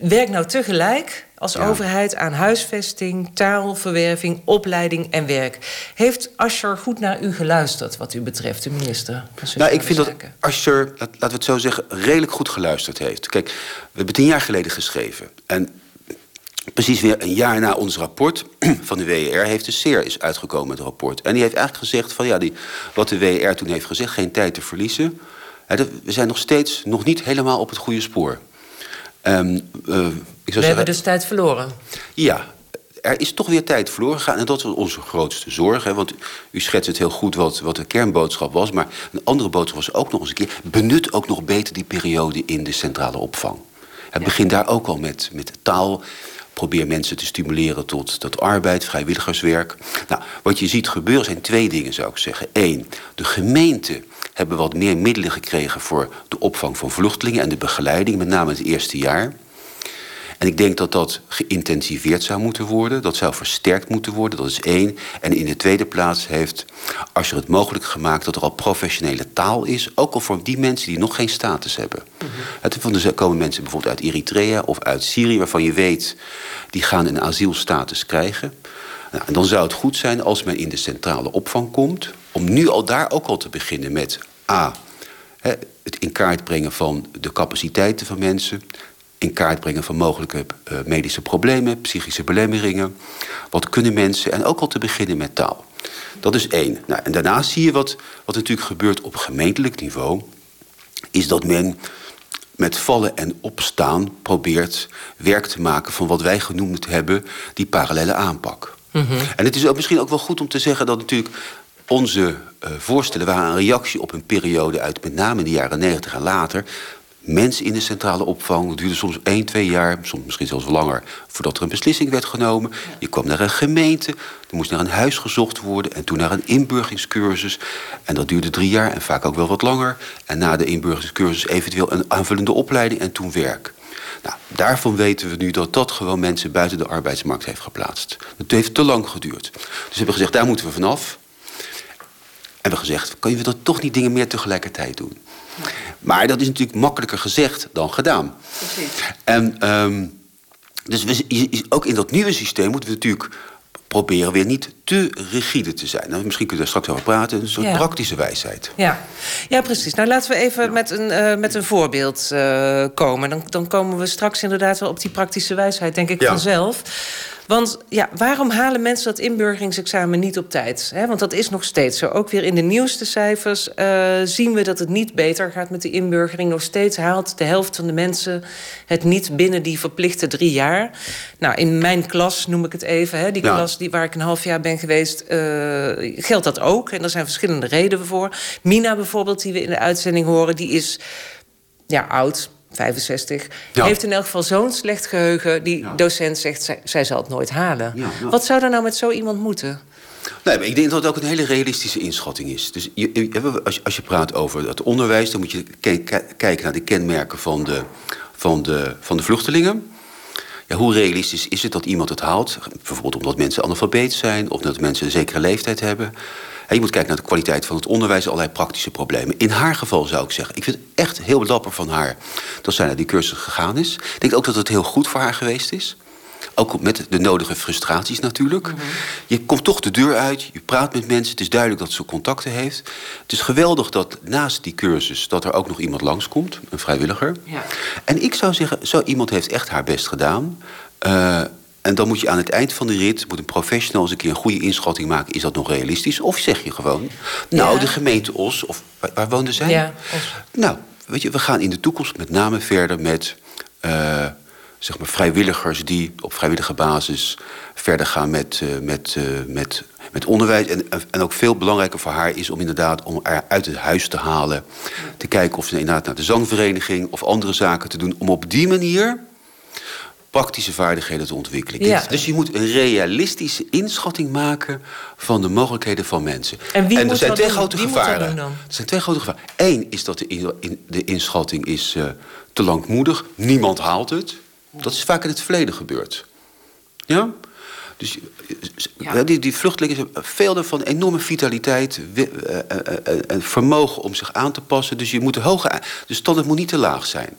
werk nou tegelijk als ja. overheid aan huisvesting, taalverwerving, opleiding en werk. Heeft Asscher goed naar u geluisterd wat u betreft, de minister? Nou, ik vind dat Asscher, laten we het zo zeggen, redelijk goed geluisterd heeft. Kijk, we hebben tien jaar geleden geschreven. En precies weer een jaar na ons rapport [clears throat] van de WER heeft de SER is uitgekomen met het rapport. En die heeft eigenlijk gezegd van ja, die, wat de WER toen heeft gezegd, geen tijd te verliezen. We zijn nog steeds nog niet helemaal op het goede spoor. Um, uh, ik We hebben dus tijd verloren. Ja, er is toch weer tijd verloren gegaan. En dat was onze grootste zorg. Hè, want u schetst het heel goed wat, wat de kernboodschap was. Maar een andere boodschap was ook nog eens een keer... benut ook nog beter die periode in de centrale opvang. Het begint daar ook al met, met taal. Probeer mensen te stimuleren tot, tot arbeid, vrijwilligerswerk. Nou, wat je ziet gebeuren zijn twee dingen, zou ik zeggen. Eén, de gemeente hebben wat meer middelen gekregen voor de opvang van vluchtelingen en de begeleiding, met name het eerste jaar. En ik denk dat dat geïntensiveerd zou moeten worden. Dat zou versterkt moeten worden, dat is één. En in de tweede plaats heeft als je het mogelijk gemaakt... dat er al professionele taal is, ook al voor die mensen die nog geen status hebben. Mm Er komen mensen bijvoorbeeld uit Eritrea of uit Syrië... waarvan je weet, die gaan een asielstatus krijgen. Nou, en dan zou het goed zijn als men in de centrale opvang komt... om nu al daar ook al te beginnen met A... het in kaart brengen van de capaciteiten van mensen in kaart brengen van mogelijke uh, medische problemen, psychische belemmeringen. Wat kunnen mensen, en ook al te beginnen met taal. Dat is één. Nou, en daarnaast zie je wat, wat natuurlijk gebeurt op gemeentelijk niveau, is dat men met vallen en opstaan probeert werk te maken van wat wij genoemd hebben die parallele aanpak. Mm -hmm. En het is ook misschien ook wel goed om te zeggen dat natuurlijk onze uh, voorstellen waren een reactie op een periode uit met name de jaren 90 en later mensen in de centrale opvang. Het duurde soms 1, 2 jaar, soms misschien zelfs langer, voordat er een beslissing werd genomen. Je kwam naar een gemeente, er moest naar een huis gezocht worden en toen naar een inburgingscursus. En dat duurde drie jaar en vaak ook wel wat langer. En na de inburgingscursus eventueel een aanvullende opleiding en toen werk. Nou, daarvan weten we nu dat dat gewoon mensen buiten de arbeidsmarkt heeft geplaatst. Het heeft te lang geduurd. Dus we hebben gezegd, daar moeten we vanaf. En we gezegd, kan je dat toch niet dingen meer tegelijkertijd doen? Maar dat is natuurlijk makkelijker gezegd dan gedaan. Precies. En um, dus we, ook in dat nieuwe systeem moeten we natuurlijk proberen weer niet te rigide te zijn. Nou, misschien kunnen we daar straks over praten. Een soort ja. praktische wijsheid. Ja. ja, precies. Nou, laten we even ja. met, een, uh, met een voorbeeld uh, komen. Dan, dan komen we straks inderdaad wel op die praktische wijsheid, denk ik ja. vanzelf. Want ja, waarom halen mensen dat inburgeringsexamen niet op tijd? He, want dat is nog steeds zo. Ook weer in de nieuwste cijfers uh, zien we dat het niet beter gaat met de inburgering. Nog steeds haalt de helft van de mensen het niet binnen die verplichte drie jaar. Nou, in mijn klas noem ik het even, he, die ja. klas die, waar ik een half jaar ben geweest, uh, geldt dat ook. En er zijn verschillende redenen voor. Mina bijvoorbeeld, die we in de uitzending horen, die is ja, oud 65, ja. heeft in elk geval zo'n slecht geheugen. Die ja. docent zegt, zij, zij, zal het nooit halen. Ja, Wat zou er nou met zo iemand moeten? Nee, maar ik denk dat het ook een hele realistische inschatting is. Dus je, als, je, als je praat over het onderwijs... dan moet je kijken naar de kenmerken van de, van de, van de vluchtelingen. Ja, hoe realistisch is het dat iemand het haalt? Bijvoorbeeld omdat mensen analfabeet zijn... of dat mensen een zekere leeftijd hebben... Je moet kijken naar de kwaliteit van het onderwijs, allerlei praktische problemen. In haar geval zou ik zeggen, ik vind het echt heel dapper van haar dat zij naar die cursus gegaan is. Ik denk ook dat het heel goed voor haar geweest is. Ook met de nodige frustraties natuurlijk. Mm -hmm. Je komt toch de deur uit, je praat met mensen. Het is duidelijk dat ze contacten heeft. Het is geweldig dat naast die cursus... dat er ook nog iemand langskomt, een vrijwilliger. Ja. En ik zou zeggen, zo iemand heeft echt haar best gedaan. Uh, en dan moet je aan het eind van de rit, moet een professional eens een keer een goede inschatting maken. Is dat nog realistisch? Of zeg je gewoon, nou, ja. de gemeente Os, of waar, waar woonden zij? Ja. Nou, weet je, we gaan in de toekomst met name verder met eh, zeg maar vrijwilligers die op vrijwillige basis verder gaan met, uh, met, uh, met, met onderwijs. En, en ook veel belangrijker voor haar is om inderdaad om haar uit het huis te halen. Te kijken of ze inderdaad naar de zangvereniging of andere zaken te doen. Om op die manier praktische vaardigheden te ontwikkelen. Ja. Dus je moet een realistische inschatting maken van de mogelijkheden van mensen. En wie er moet zijn dat twee doen? grote Wie moet dat gevaren. doen dan? Er zijn twee grote gevaren. Eén is dat de, in- in- de inschatting is eh, te langmoedig. Niemand haalt het. Dat is vaak in het verleden gebeurd. Ja? Dus ja. die, die vluchtelingen hebben veel van enorme vitaliteit eh, eh, eh, en vermogen om zich aan te passen. Dus je moet de hoge, de standaard moet niet te laag zijn.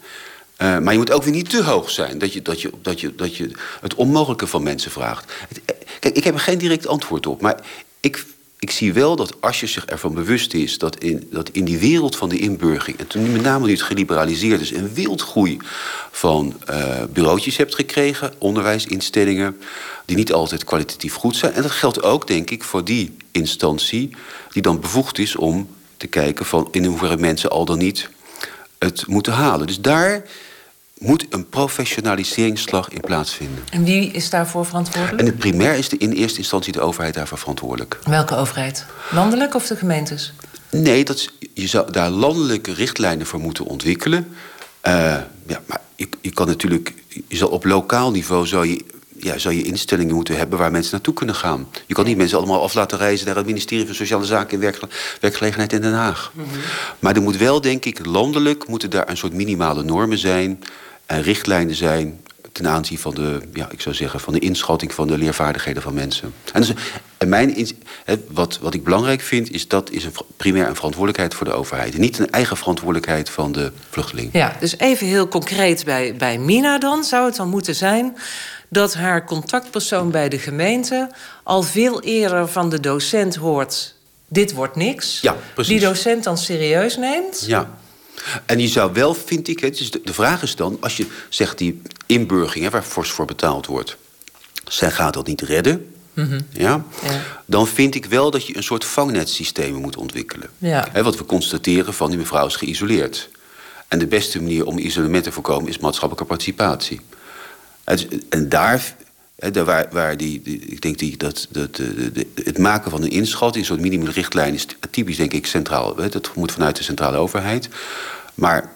Eh, maar je moet ook weer niet te hoog zijn. Dat je, dat je, dat je, dat je het onmogelijke van mensen vraagt. Eh, Kijk, ik heb er geen direct antwoord op. Maar ik, ik zie wel dat als je zich ervan bewust is... dat in, dat in die wereld van de inburgering... en toen met name nu het geliberaliseerd is... een wildgroei van eh bureautjes hebt gekregen... onderwijsinstellingen die niet altijd kwalitatief goed zijn. En dat geldt ook, denk ik, voor die instantie... die dan bevoegd is om te kijken van in hoeverre mensen al dan niet het moeten halen. Dus daar moet een professionaliseringsslag in plaatsvinden. En wie is daarvoor verantwoordelijk? En het primair is de, in eerste instantie de overheid daarvoor verantwoordelijk. Welke overheid? Landelijk of de gemeentes? Nee, dat is, je zou daar landelijke richtlijnen voor moeten ontwikkelen. Eh, ja, maar je, je kan natuurlijk, je zal op lokaal niveau zou je, ja, zou je instellingen moeten hebben waar mensen naartoe kunnen gaan. Je kan niet mensen allemaal af laten reizen naar het ministerie van Sociale Zaken en Werkgele- Werkgelegenheid in Den Haag. Maar er moet wel, denk ik, landelijk moeten daar een soort minimale normen zijn richtlijnen zijn ten aanzien van de, ja, ik zou zeggen, van de inschatting van de leervaardigheden van mensen. En, dus, en mijn, ins- hè, wat, wat ik belangrijk vind, is dat is een, primair een verantwoordelijkheid voor de overheid. Niet een eigen verantwoordelijkheid van de vluchteling. Ja, dus even heel concreet bij, bij Mina dan. Zou het dan moeten zijn dat haar contactpersoon bij de gemeente... al veel eerder van de docent hoort... dit wordt niks. Ja, precies. Die docent dan serieus neemt. Ja. En je zou wel, vind ik, het is de, de vraag is dan, als je zegt die inburgering, hè, waar fors voor betaald wordt, zij gaat dat niet redden, Mhm. ja, Ja. dan vind ik wel dat je een soort vangnetsysteem moet ontwikkelen. Ja. Hè, wat we constateren van die mevrouw is geïsoleerd. En de beste manier om isolement te voorkomen is maatschappelijke participatie. En daar, waar, waar die, die- ik denk die, dat, dat de, de- het maken van een inschatting, een soort minimumrichtlijn, is typisch denk ik centraal. Dat moet vanuit de centrale overheid. Maar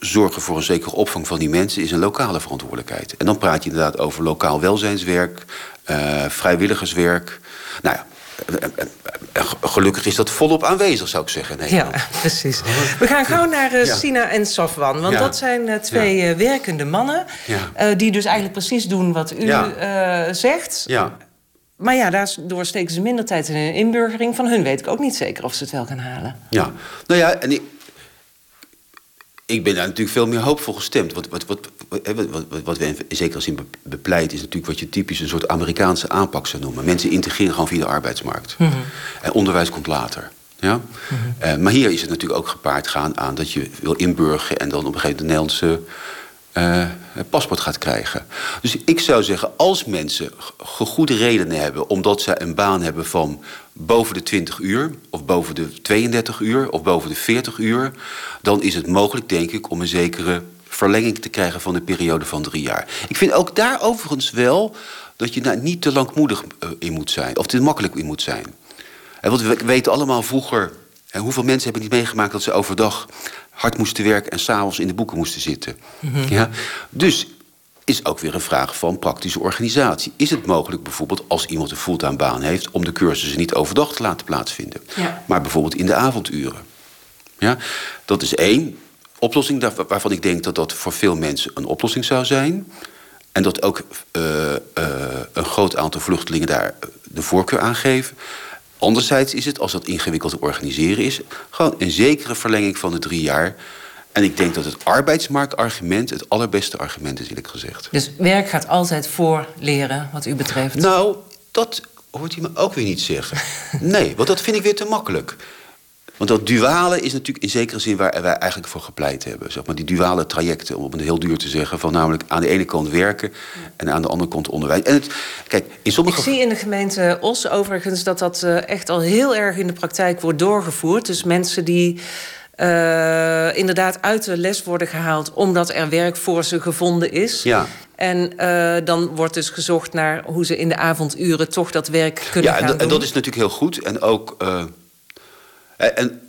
zorgen voor een zekere opvang van die mensen is een lokale verantwoordelijkheid. En dan praat je inderdaad over lokaal welzijnswerk, eh, vrijwilligerswerk. Nou ja, eh, eh, eh, gelukkig is dat volop aanwezig, zou ik zeggen. Nee, Ja, [laughs] precies. We gaan gauw naar eh, Ja. Sina en Safwan. Want Ja. dat zijn eh, twee eh, werkende mannen... Ja. eh, die dus eigenlijk precies doen wat u Ja. eh, zegt. Ja. Maar ja, daardoor steken ze minder tijd in een inburgering. Van hun weet ik ook niet zeker of ze het wel gaan halen. Ja, nou ja, en ik, ik ben daar natuurlijk veel meer hoopvol gestemd. Wat, wat, wat, wat, we in zekere zin be- bepleiten... is natuurlijk wat je typisch een soort Amerikaanse aanpak zou noemen. Mensen integreren gewoon via de arbeidsmarkt. En onderwijs komt later. Ja? Eh, maar hier is het natuurlijk ook gepaard gaan aan dat je wil inburgen... en dan op een gegeven moment een Nederlandse eh, paspoort gaat krijgen. Dus ik zou zeggen, als mensen goede redenen hebben... omdat ze een baan hebben van boven de 20 uur... of boven de 32 uur of boven de 40 uur... dan is het mogelijk, denk ik, om een zekere verlenging te krijgen... van de periode van drie jaar. Ik vind ook daar overigens wel dat je daar niet te langmoedig eh, in moet zijn... of te makkelijk in moet zijn. En want we weten allemaal vroeger... hè, hoeveel mensen hebben niet meegemaakt dat ze overdag hard moesten werken... en s'avonds in de boeken moesten zitten. Ja? Dus is ook weer een vraag van praktische organisatie. Is het mogelijk bijvoorbeeld als iemand een fulltime baan heeft... om de cursussen niet overdag te laten plaatsvinden? Ja. Maar bijvoorbeeld in de avonduren. Ja? Dat is één oplossing waarvan ik denk dat dat voor veel mensen een oplossing zou zijn. En dat ook eh, eh, een groot aantal vluchtelingen daar eh, de voorkeur aan geven. Anderzijds is het, als dat ingewikkeld te organiseren is... gewoon een zekere verlenging van de drie jaar. En ik denk dat het arbeidsmarktargument het allerbeste argument is, eerlijk gezegd. Dus werk gaat altijd voor leren, wat u betreft. Nou, dat hoort u me ook weer niet zeggen. [laughs] Nee, want dat vind ik weer te makkelijk. Want dat duale is natuurlijk in zekere zin waar wij eigenlijk voor gepleit hebben. Zeg maar die duale trajecten, om het heel duur te zeggen. Van namelijk aan de ene kant werken en aan de andere kant onderwijs. En het, kijk, in sommige Ik zie in de gemeente Os overigens dat dat eh, echt al heel erg in de praktijk wordt doorgevoerd. Dus mensen die eh, inderdaad uit de les worden gehaald omdat er werk voor ze gevonden is. Ja. En eh, dan wordt dus gezocht naar hoe ze in de avonduren toch dat werk kunnen ja, gaan en, doen. en dat is natuurlijk heel goed. En ook. eh, en,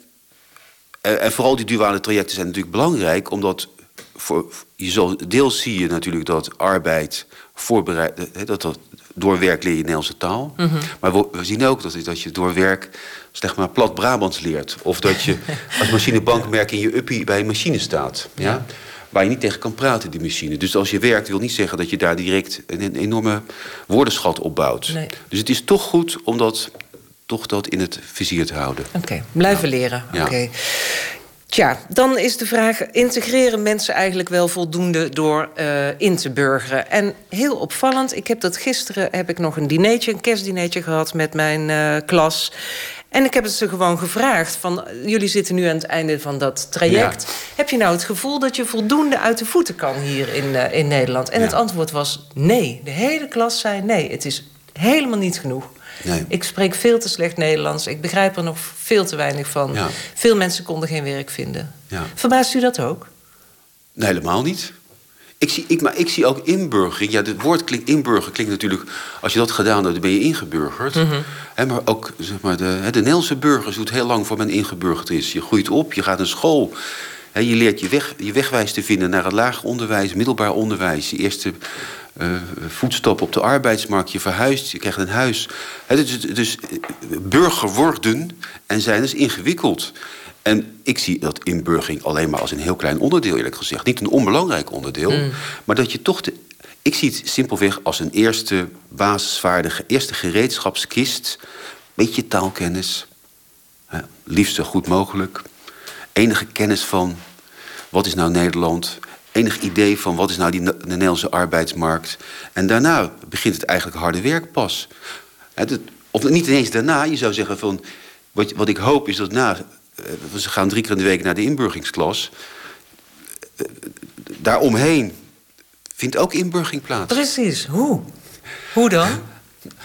en, en vooral die duale trajecten zijn natuurlijk belangrijk, omdat voor, je zal, deels zie je natuurlijk dat arbeid voorbereid, dat, dat door werk leer je Nederlandse taal. Mhm. Maar we, we zien ook dat, dat je door werk zeg maar plat Brabants leert. Of dat je [laughs] als machinebankmerk in je uppie bij een machine staat. Ja? Waar je niet tegen kan praten, die machine. Dus als je werkt, wil niet zeggen dat je daar direct een, een enorme woordenschat opbouwt. Nee. Dus het is toch goed om dat, toch dat in het vizier te houden. Oké, blijven leren. Ja. Tja, dan is de vraag: integreren mensen eigenlijk wel voldoende door eh, in te burgeren? En heel opvallend, ik heb dat gisteren heb ik nog een dinertje, een kerstdinertje gehad met mijn eh, klas. En ik heb het ze gewoon gevraagd: van jullie zitten nu aan het einde van dat traject. Heb je nou het gevoel dat je voldoende uit de voeten kan hier in, eh, in Nederland? En het antwoord was nee. De hele klas zei nee. Het is helemaal niet genoeg. Nee. Ik spreek veel te slecht Nederlands. Ik begrijp er nog veel te weinig van. Ja. Veel mensen konden geen werk vinden. Ja. Verbaast u dat ook? Nee, helemaal niet. Ik zie, ik, maar ik zie ook inburgering. Ja, het woord klinkt, inburgeren klinkt natuurlijk... Als je dat gedaan hebt, dan ben je ingeburgerd. Mhm. Maar ook zeg maar, de, de Nederlandse burgers doet heel lang voor men ingeburgerd is. Je groeit op, je gaat naar school. Hè, je leert je, weg, je wegwijs te vinden naar het lager onderwijs, middelbaar onderwijs. Je eerste voetstap op de arbeidsmarkt. Je verhuist, je krijgt een huis. Dus, dus eh, burger worden en zijn is ingewikkeld. En ik zie dat inburgering alleen maar als een heel klein onderdeel, eerlijk gezegd. Niet een onbelangrijk onderdeel, Mm. maar dat je toch de. Ik zie het simpelweg als een eerste basisvaardige, eerste gereedschapskist. Beetje taalkennis. Liefst zo goed mogelijk. Enige kennis van wat is nou Nederland. Enig idee van wat is nou die Ne- de Nederlandse arbeidsmarkt. En daarna begint het eigenlijk harde werk pas. Of niet ineens daarna, je zou zeggen van. Wat, wat ik hoop is dat na. eh, Ze gaan drie keer in de week naar de inburgingsklas. Eh, Daaromheen vindt ook inburging plaats. Precies. Hoe? Hoe dan?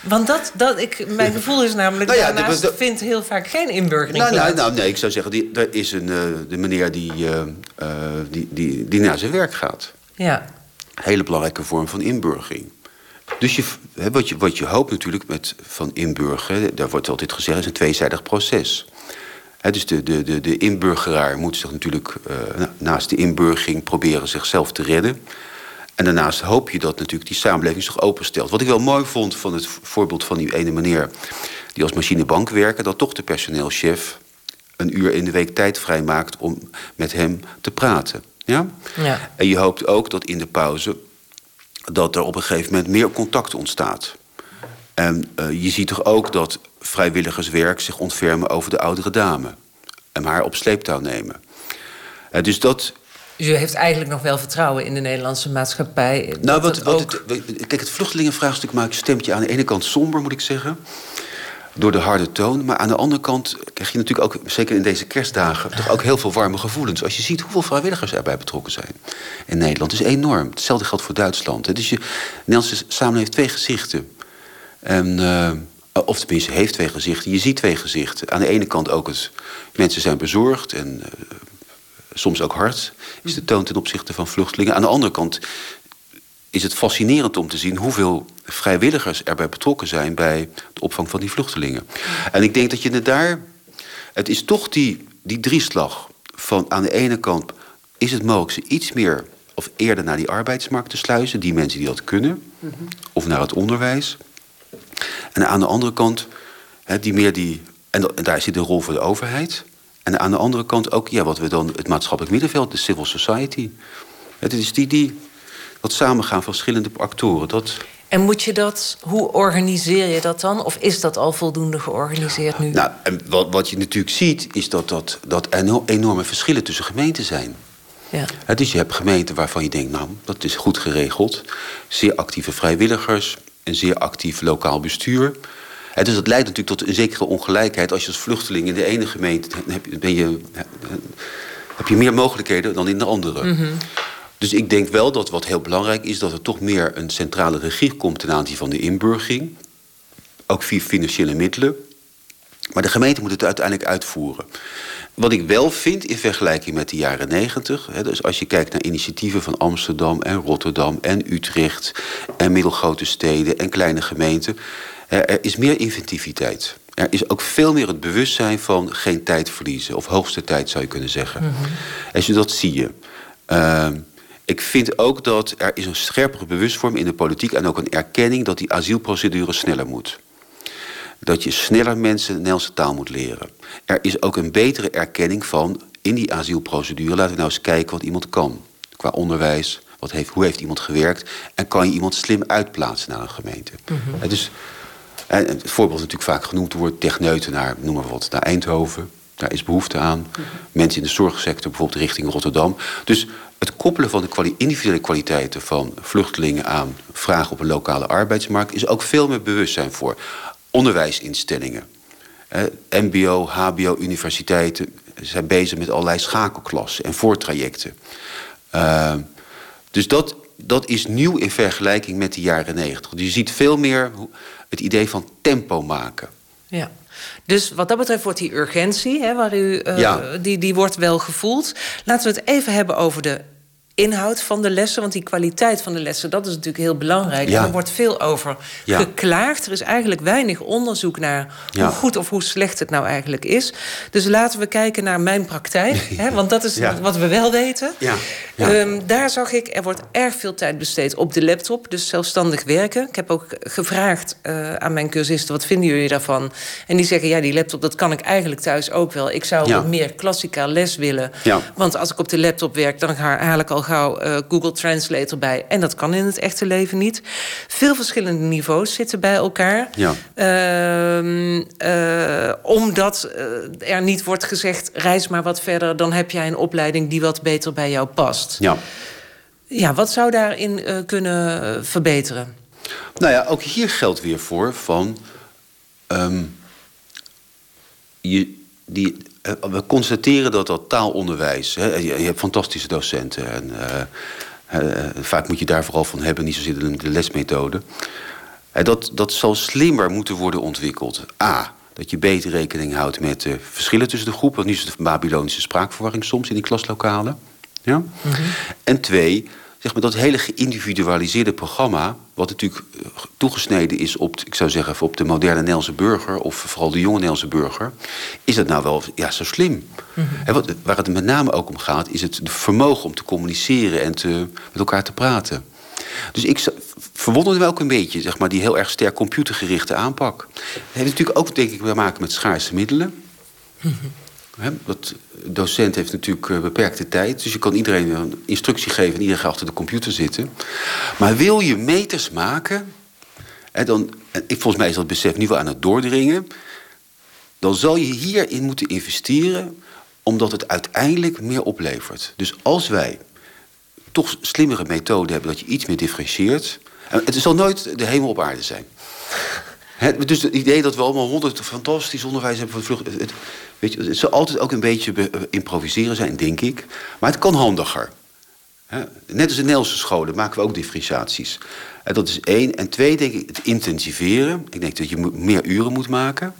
Want dat, dat ik, mijn gevoel is namelijk... Nou ja, daarnaast de- de- vindt heel vaak geen inburgering Nou, nou, nou, nee, ik zou zeggen, die, er is een, eh, de meneer die, eh, eh, die, die, die naar zijn werk gaat. Ja. Hele belangrijke vorm van inburgering. Dus je, wat, je, wat je hoopt natuurlijk met van inburgeren, daar wordt altijd gezegd, is een tweezijdig proces. Hè, dus de, de, de, de inburgeraar moet zich natuurlijk na- naast de inburgering proberen zichzelf te redden. En daarnaast hoop je dat natuurlijk die samenleving zich openstelt. Wat ik wel mooi vond van het voorbeeld van die ene meneer die als machinebank werkte, dat toch de personeelschef een uur in de week tijd vrijmaakt om met hem te praten. Ja? Ja. En je hoopt ook dat in de pauze dat er op een gegeven moment meer contact ontstaat. En eh, je ziet toch ook dat vrijwilligerswerk zich ontfermen over de oudere dame. En haar op sleeptouw nemen. Eh, dus dat. Dus u heeft eigenlijk nog wel vertrouwen in de Nederlandse maatschappij. Nou, wat, het wat ook... het, kijk, het vluchtelingenvraagstuk maakt stemt je aan de ene kant somber, moet ik zeggen. Door de harde toon. Maar aan de andere kant krijg je natuurlijk ook, zeker in deze kerstdagen, toch ook heel veel warme gevoelens. Als je ziet hoeveel vrijwilligers erbij betrokken zijn in Nederland. is enorm. Hetzelfde geldt voor Duitsland. hè. Dus je, de Nederlandse samenleving heeft twee gezichten. En, eh, of tenminste, heeft twee gezichten. Je ziet twee gezichten. Aan de ene kant ook het. Mensen zijn bezorgd en eh, soms ook hard. Is de toon ten opzichte van vluchtelingen. Aan de andere kant is het fascinerend om te zien hoeveel vrijwilligers erbij betrokken zijn bij de opvang van die vluchtelingen. En ik denk dat je het daar. Het is toch die, die drieslag van aan de ene kant is het mogelijk ze iets meer of eerder naar die arbeidsmarkt te sluizen, die mensen die dat kunnen, of naar het onderwijs. En aan de andere kant, die meer die. En, en daar zit de rol voor de overheid. En aan de andere kant ook ja, wat we dan het maatschappelijk middenveld, de civil society. Het is die, die, dat samengaan van verschillende actoren. Dat, En moet je dat, hoe organiseer je dat dan? Of is dat al voldoende georganiseerd nu? nou, en wat, wat je natuurlijk ziet, is dat, dat, dat er eno- enorme verschillen tussen gemeenten zijn. Ja. Hè, dus je hebt gemeenten waarvan je denkt, nou, dat is goed geregeld. Zeer actieve vrijwilligers, een zeer actief lokaal bestuur. Dus dat leidt natuurlijk tot een zekere ongelijkheid. Als je als vluchteling in de ene gemeente heb, je- ben je, heb je meer mogelijkheden dan in de andere. Mhm. Dus ik denk wel dat wat heel belangrijk is, dat er toch meer een centrale regie komt ten aanzien van de inburgering. Ook via financiële middelen. Maar de gemeente moet het uiteindelijk uitvoeren. wat ik wel vind in vergelijking met de jaren negentig... dus als je kijkt naar initiatieven van Amsterdam en Rotterdam en Utrecht... en middelgrote steden en kleine gemeenten... er is meer inventiviteit. Er is ook veel meer het bewustzijn van geen tijd verliezen. Of hoogste tijd zou je kunnen zeggen. Mhm. En zo dat zie je. Ehm, ik vind ook dat er is een scherpere bewustvorming in de politiek... en ook een erkenning dat die asielprocedure sneller moet. Dat je sneller mensen de Nederlandse taal moet leren. Er is ook een betere erkenning van... in die asielprocedure laten we nou eens kijken wat iemand kan. Qua onderwijs, wat heeft, hoe heeft iemand gewerkt... en kan je iemand slim uitplaatsen naar een gemeente. Het is, en het voorbeeld natuurlijk vaak genoemd wordt... techneuten naar, noem maar wat, naar Eindhoven. Daar is behoefte aan. Mensen in de zorgsector, bijvoorbeeld richting Rotterdam. Dus het koppelen van de individuele kwaliteiten van vluchtelingen aan vragen op een lokale arbeidsmarkt is ook veel meer bewustzijn voor onderwijsinstellingen. Eh, MBO, HBO, universiteiten zijn bezig met allerlei schakelklassen en voortrajecten. Uh, dus dat, dat is nieuw in vergelijking met de jaren negentig. Je ziet veel meer het idee van tempo maken. Ja. Dus wat dat betreft wordt die urgentie, hè, waar u, uh, Ja. die, die wordt wel gevoeld. Laten we het even hebben over de inhoud van de lessen. Want die kwaliteit van de lessen, dat is natuurlijk heel belangrijk. Ja. En er wordt veel over Ja. geklaagd. Er is eigenlijk weinig onderzoek naar Ja. hoe goed of hoe slecht het nou eigenlijk is. Dus laten we kijken naar mijn praktijk. [laughs] hè, want dat is wat we wel weten. Ja. Ehm, daar zag ik, er wordt erg veel tijd besteed op de laptop, dus zelfstandig werken. Ik heb ook gevraagd eh, aan mijn cursisten, wat vinden jullie daarvan? En die zeggen, ja, die laptop, dat kan ik eigenlijk thuis ook wel. Ik zou meer klassikaal les willen. Want als ik op de laptop werk, dan ga- haal ik al gauw eh, Google Translate erbij. En dat kan in het echte leven niet. Veel verschillende niveaus zitten bij elkaar. Ja. Ehm, eh, omdat eh, er niet wordt gezegd, reis maar wat verder... dan heb jij een opleiding die wat beter bij jou past. Ja. Ja, wat zou daarin kunnen verbeteren? Nou ja, ook hier geldt weer voor van. ehm, je, die, we constateren dat dat taalonderwijs. Hè, je, je hebt fantastische docenten. En, eh, eh, vaak moet je daar vooral van hebben, niet zozeer de, de lesmethode. Eh, dat, dat zal slimmer moeten worden ontwikkeld. A. Dat je beter rekening houdt met de verschillen tussen de groepen. Want nu is het de Babylonische spraakverwarring soms in die klaslokalen. Ja? En twee, zeg maar, dat hele geïndividualiseerde programma... wat natuurlijk eh, toegesneden is op, ik zou zeggen, op de moderne Nederlandse burger... of vooral de jonge Nederlandse burger... is dat nou wel ja, zo slim? Hè, wat, waar het met name ook om gaat, is het vermogen om te communiceren... en te, met elkaar te praten. Dus ik verwonderde me ook een beetje, zeg maar, die heel erg sterk computergerichte aanpak. Het heeft natuurlijk ook, denk ik, te maken met schaarse middelen. Hè, dat docent heeft natuurlijk eh, beperkte tijd. Dus je kan iedereen een instructie geven en iedereen gaat achter de computer zitten. Maar wil je meters maken, hè, dan, en volgens mij is dat besef nu wel aan het doordringen. Dan zal je hierin moeten investeren, omdat het uiteindelijk meer oplevert. Dus als wij toch slimmere methoden hebben dat je iets meer differentieert. En het zal nooit de hemel op aarde zijn. Dus het idee dat we allemaal honderd fantastisch onderwijs hebben de vlucht. Het, weet je, het zal altijd ook een beetje be- eh, improviseren zijn, denk ik. Maar het kan handiger. Net als in Nederlandse scholen maken we ook differentiaties. En dat is één. En twee, denk ik, het intensiveren. Ik denk dat je meer uren moet maken.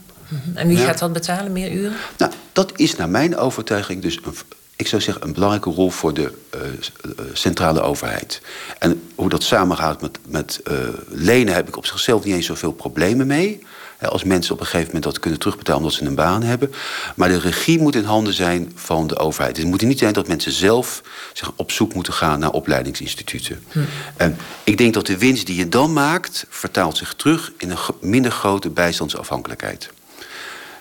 En wie Ja. gaat dat betalen, meer uren? Nou, dat is naar mijn overtuiging dus, een, ik zou zeggen, een belangrijke rol voor de eh, eh, centrale overheid. En hoe dat samengaat met, met eh, lenen heb ik op zichzelf niet eens zoveel problemen mee. Hè, Als mensen op een gegeven moment dat kunnen terugbetalen omdat ze een baan hebben. Maar de regie moet in handen zijn van de overheid. Het moet niet zijn dat mensen zelf zeg, op zoek moeten gaan naar opleidingsinstituten. En ik denk dat de winst die je dan maakt, vertaalt zich terug in een minder grote bijstandsafhankelijkheid.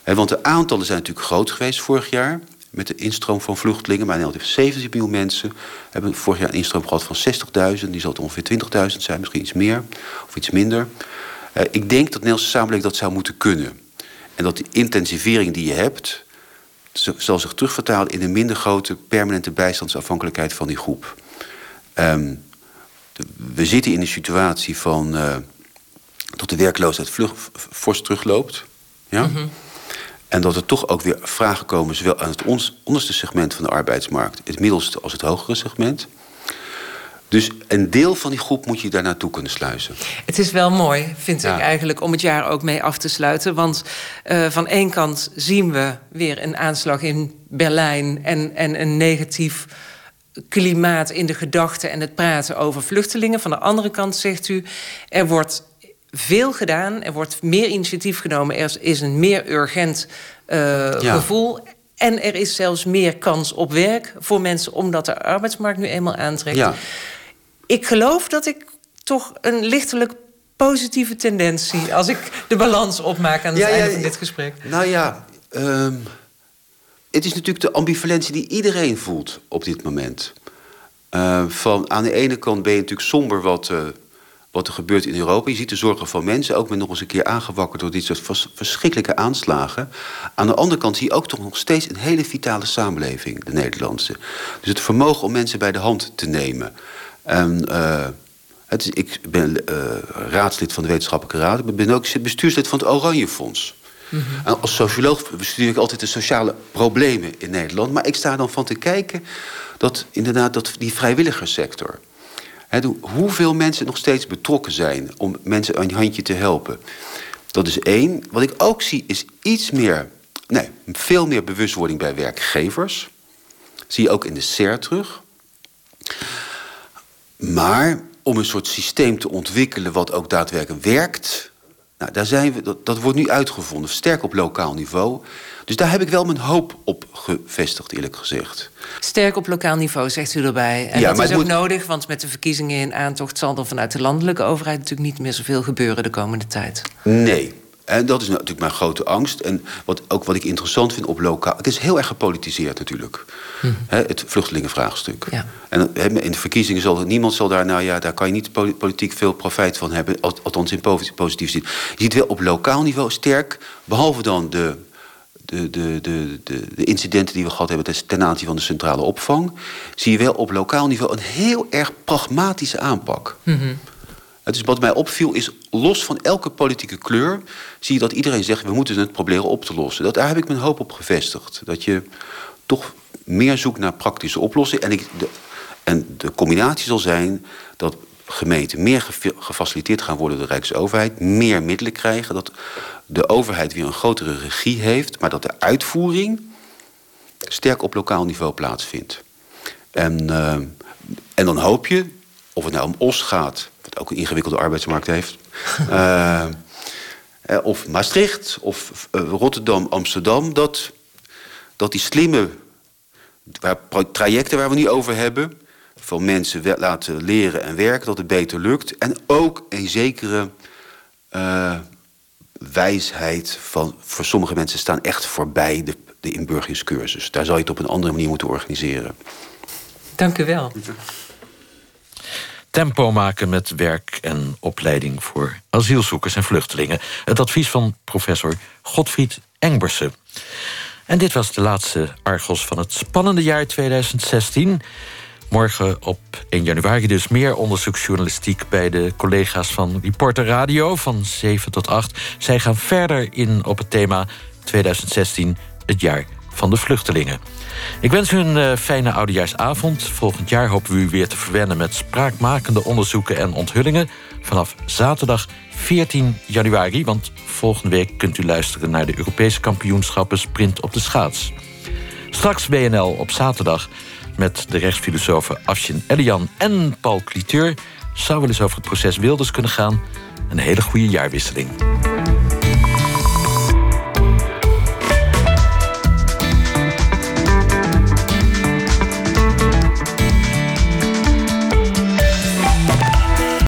Want de aantallen zijn natuurlijk groot geweest vorig jaar. Met de instroom van vluchtelingen. Maar Nederland heeft 17 miljoen mensen. Hebben vorig jaar een instroom gehad van 60.000. Die zal het ongeveer 20.000 zijn, misschien iets meer of iets minder. Eh, ik denk dat de Nederlandse samenleving dat zou moeten kunnen. En dat de intensivering die je hebt. zal zich terugvertalen in een minder grote permanente bijstandsafhankelijkheid van die groep. Ehm, we zitten in een situatie van. eh, dat de werkloosheid vlug, fors terugloopt. Ja? En dat er toch ook weer vragen komen, zowel aan het onderste segment van de arbeidsmarkt, het middelste als het hogere segment. Dus een deel van die groep moet je daar naartoe kunnen sluizen. Het is wel mooi, vind Ja. ik eigenlijk, om het jaar ook mee af te sluiten. Want eh, van één kant zien we weer een aanslag in Berlijn en, en een negatief klimaat in de gedachten en het praten over vluchtelingen. Van de andere kant zegt u, er wordt veel gedaan, er wordt meer initiatief genomen, er is een meer urgent uh, gevoel. En er is zelfs meer kans op werk voor mensen, omdat de arbeidsmarkt nu eenmaal aantrekt. Ja. Ik geloof dat ik toch een lichtelijk positieve tendentie als ik de balans opmaak aan het einde van dit gesprek. Nou ja, um, het is natuurlijk de ambivalentie die iedereen voelt op dit moment. Uh, van, aan de ene kant ben je natuurlijk somber wat, uh, wat er gebeurt in Europa. Je ziet de zorgen van mensen, ook met nog eens een keer aangewakkerd door dit soort vers verschrikkelijke aanslagen. Aan de andere kant zie je ook toch nog steeds een hele vitale samenleving, de Nederlandse. Dus het vermogen om mensen bij de hand te nemen. En, uh, het is, ik ben raadslid van de Wetenschappelijke Raad. Ik ben ook bestuurslid van het Oranje Fonds. Mm -hmm. Als socioloog bestuur ik altijd de sociale problemen in Nederland. Maar ik sta dan van te kijken dat inderdaad dat die vrijwilligerssector. Hoeveel mensen nog steeds betrokken zijn om mensen een handje te helpen. Dat is één. Wat ik ook zie is iets meer, nee, veel meer bewustwording bij werkgevers. Zie je ook in de SER terug. Maar om een soort systeem te ontwikkelen wat ook daadwerkelijk werkt, nou, daar zijn we, dat, dat wordt nu uitgevonden, sterk op lokaal niveau. Dus daar heb ik wel mijn hoop op gevestigd, eerlijk gezegd. Sterk op lokaal niveau, zegt u erbij. En ja, dat is ook moet... nodig, want met de verkiezingen in aantocht... zal er vanuit de landelijke overheid natuurlijk niet meer zoveel gebeuren de komende tijd. Nee, en dat is natuurlijk mijn grote angst. En wat, ook wat ik interessant vind op lokaal... Het is heel erg gepolitiseerd natuurlijk. Hm. het vluchtelingenvraagstuk. Ja. En in de verkiezingen zal niemand zal daar... Nou ja, daar kan je niet politiek veel profijt van hebben. Althans in positief zin. Je ziet wel op lokaal niveau sterk... behalve dan de, de, de, de, de, incidenten die we gehad hebben... ten aanzien van de centrale opvang... zie je wel op lokaal niveau een heel erg pragmatische aanpak. Mm dus wat mij opviel is, los van elke politieke kleur... zie je dat iedereen zegt, we moeten het proberen op te lossen. Dat, daar heb ik mijn hoop op gevestigd. Dat je toch meer zoekt naar praktische oplossingen. En, ik, de, en de combinatie zal zijn dat gemeenten meer gefaciliteerd gaan worden door de Rijksoverheid... meer middelen krijgen, dat de overheid weer een grotere regie heeft... maar dat de uitvoering sterk op lokaal niveau plaatsvindt. En, uh, en dan hoop je, of het nou om OS gaat ook een ingewikkelde arbeidsmarkt heeft. uh, [laughs] of Maastricht, of uh, Rotterdam, Amsterdam. Dat, dat die slimme waar, trajecten waar we niet over hebben... van mensen laten leren en werken, dat het beter lukt. En ook een zekere uh, wijsheid van... voor sommige mensen staan echt voorbij de, de inburgeringscursus. Daar zou je het op een andere manier moeten organiseren. Dank u wel [laughs] tempo maken met werk en opleiding voor asielzoekers en vluchtelingen. Het advies van professor Godfried Engbersen. En dit was de laatste Argos van het spannende jaar 2016. Morgen op 1 januari dus meer onderzoeksjournalistiek... bij de collega's van Reporter Radio van 7 tot 8. Zij gaan verder in op het thema 2016, het jaar van de vluchtelingen. Ik wens u een uh, fijne oudejaarsavond. Volgend jaar hopen we u weer te verwennen met spraakmakende onderzoeken en onthullingen. Vanaf zaterdag 14 januari, want volgende week kunt u luisteren naar de Europese kampioenschappen Sprint op de schaats. Straks WNL op zaterdag met de rechtsfilosofen Afshin Elian en Paul Cliteur. Zou wel eens over het proces Wilders kunnen gaan. Een hele goede jaarwisseling.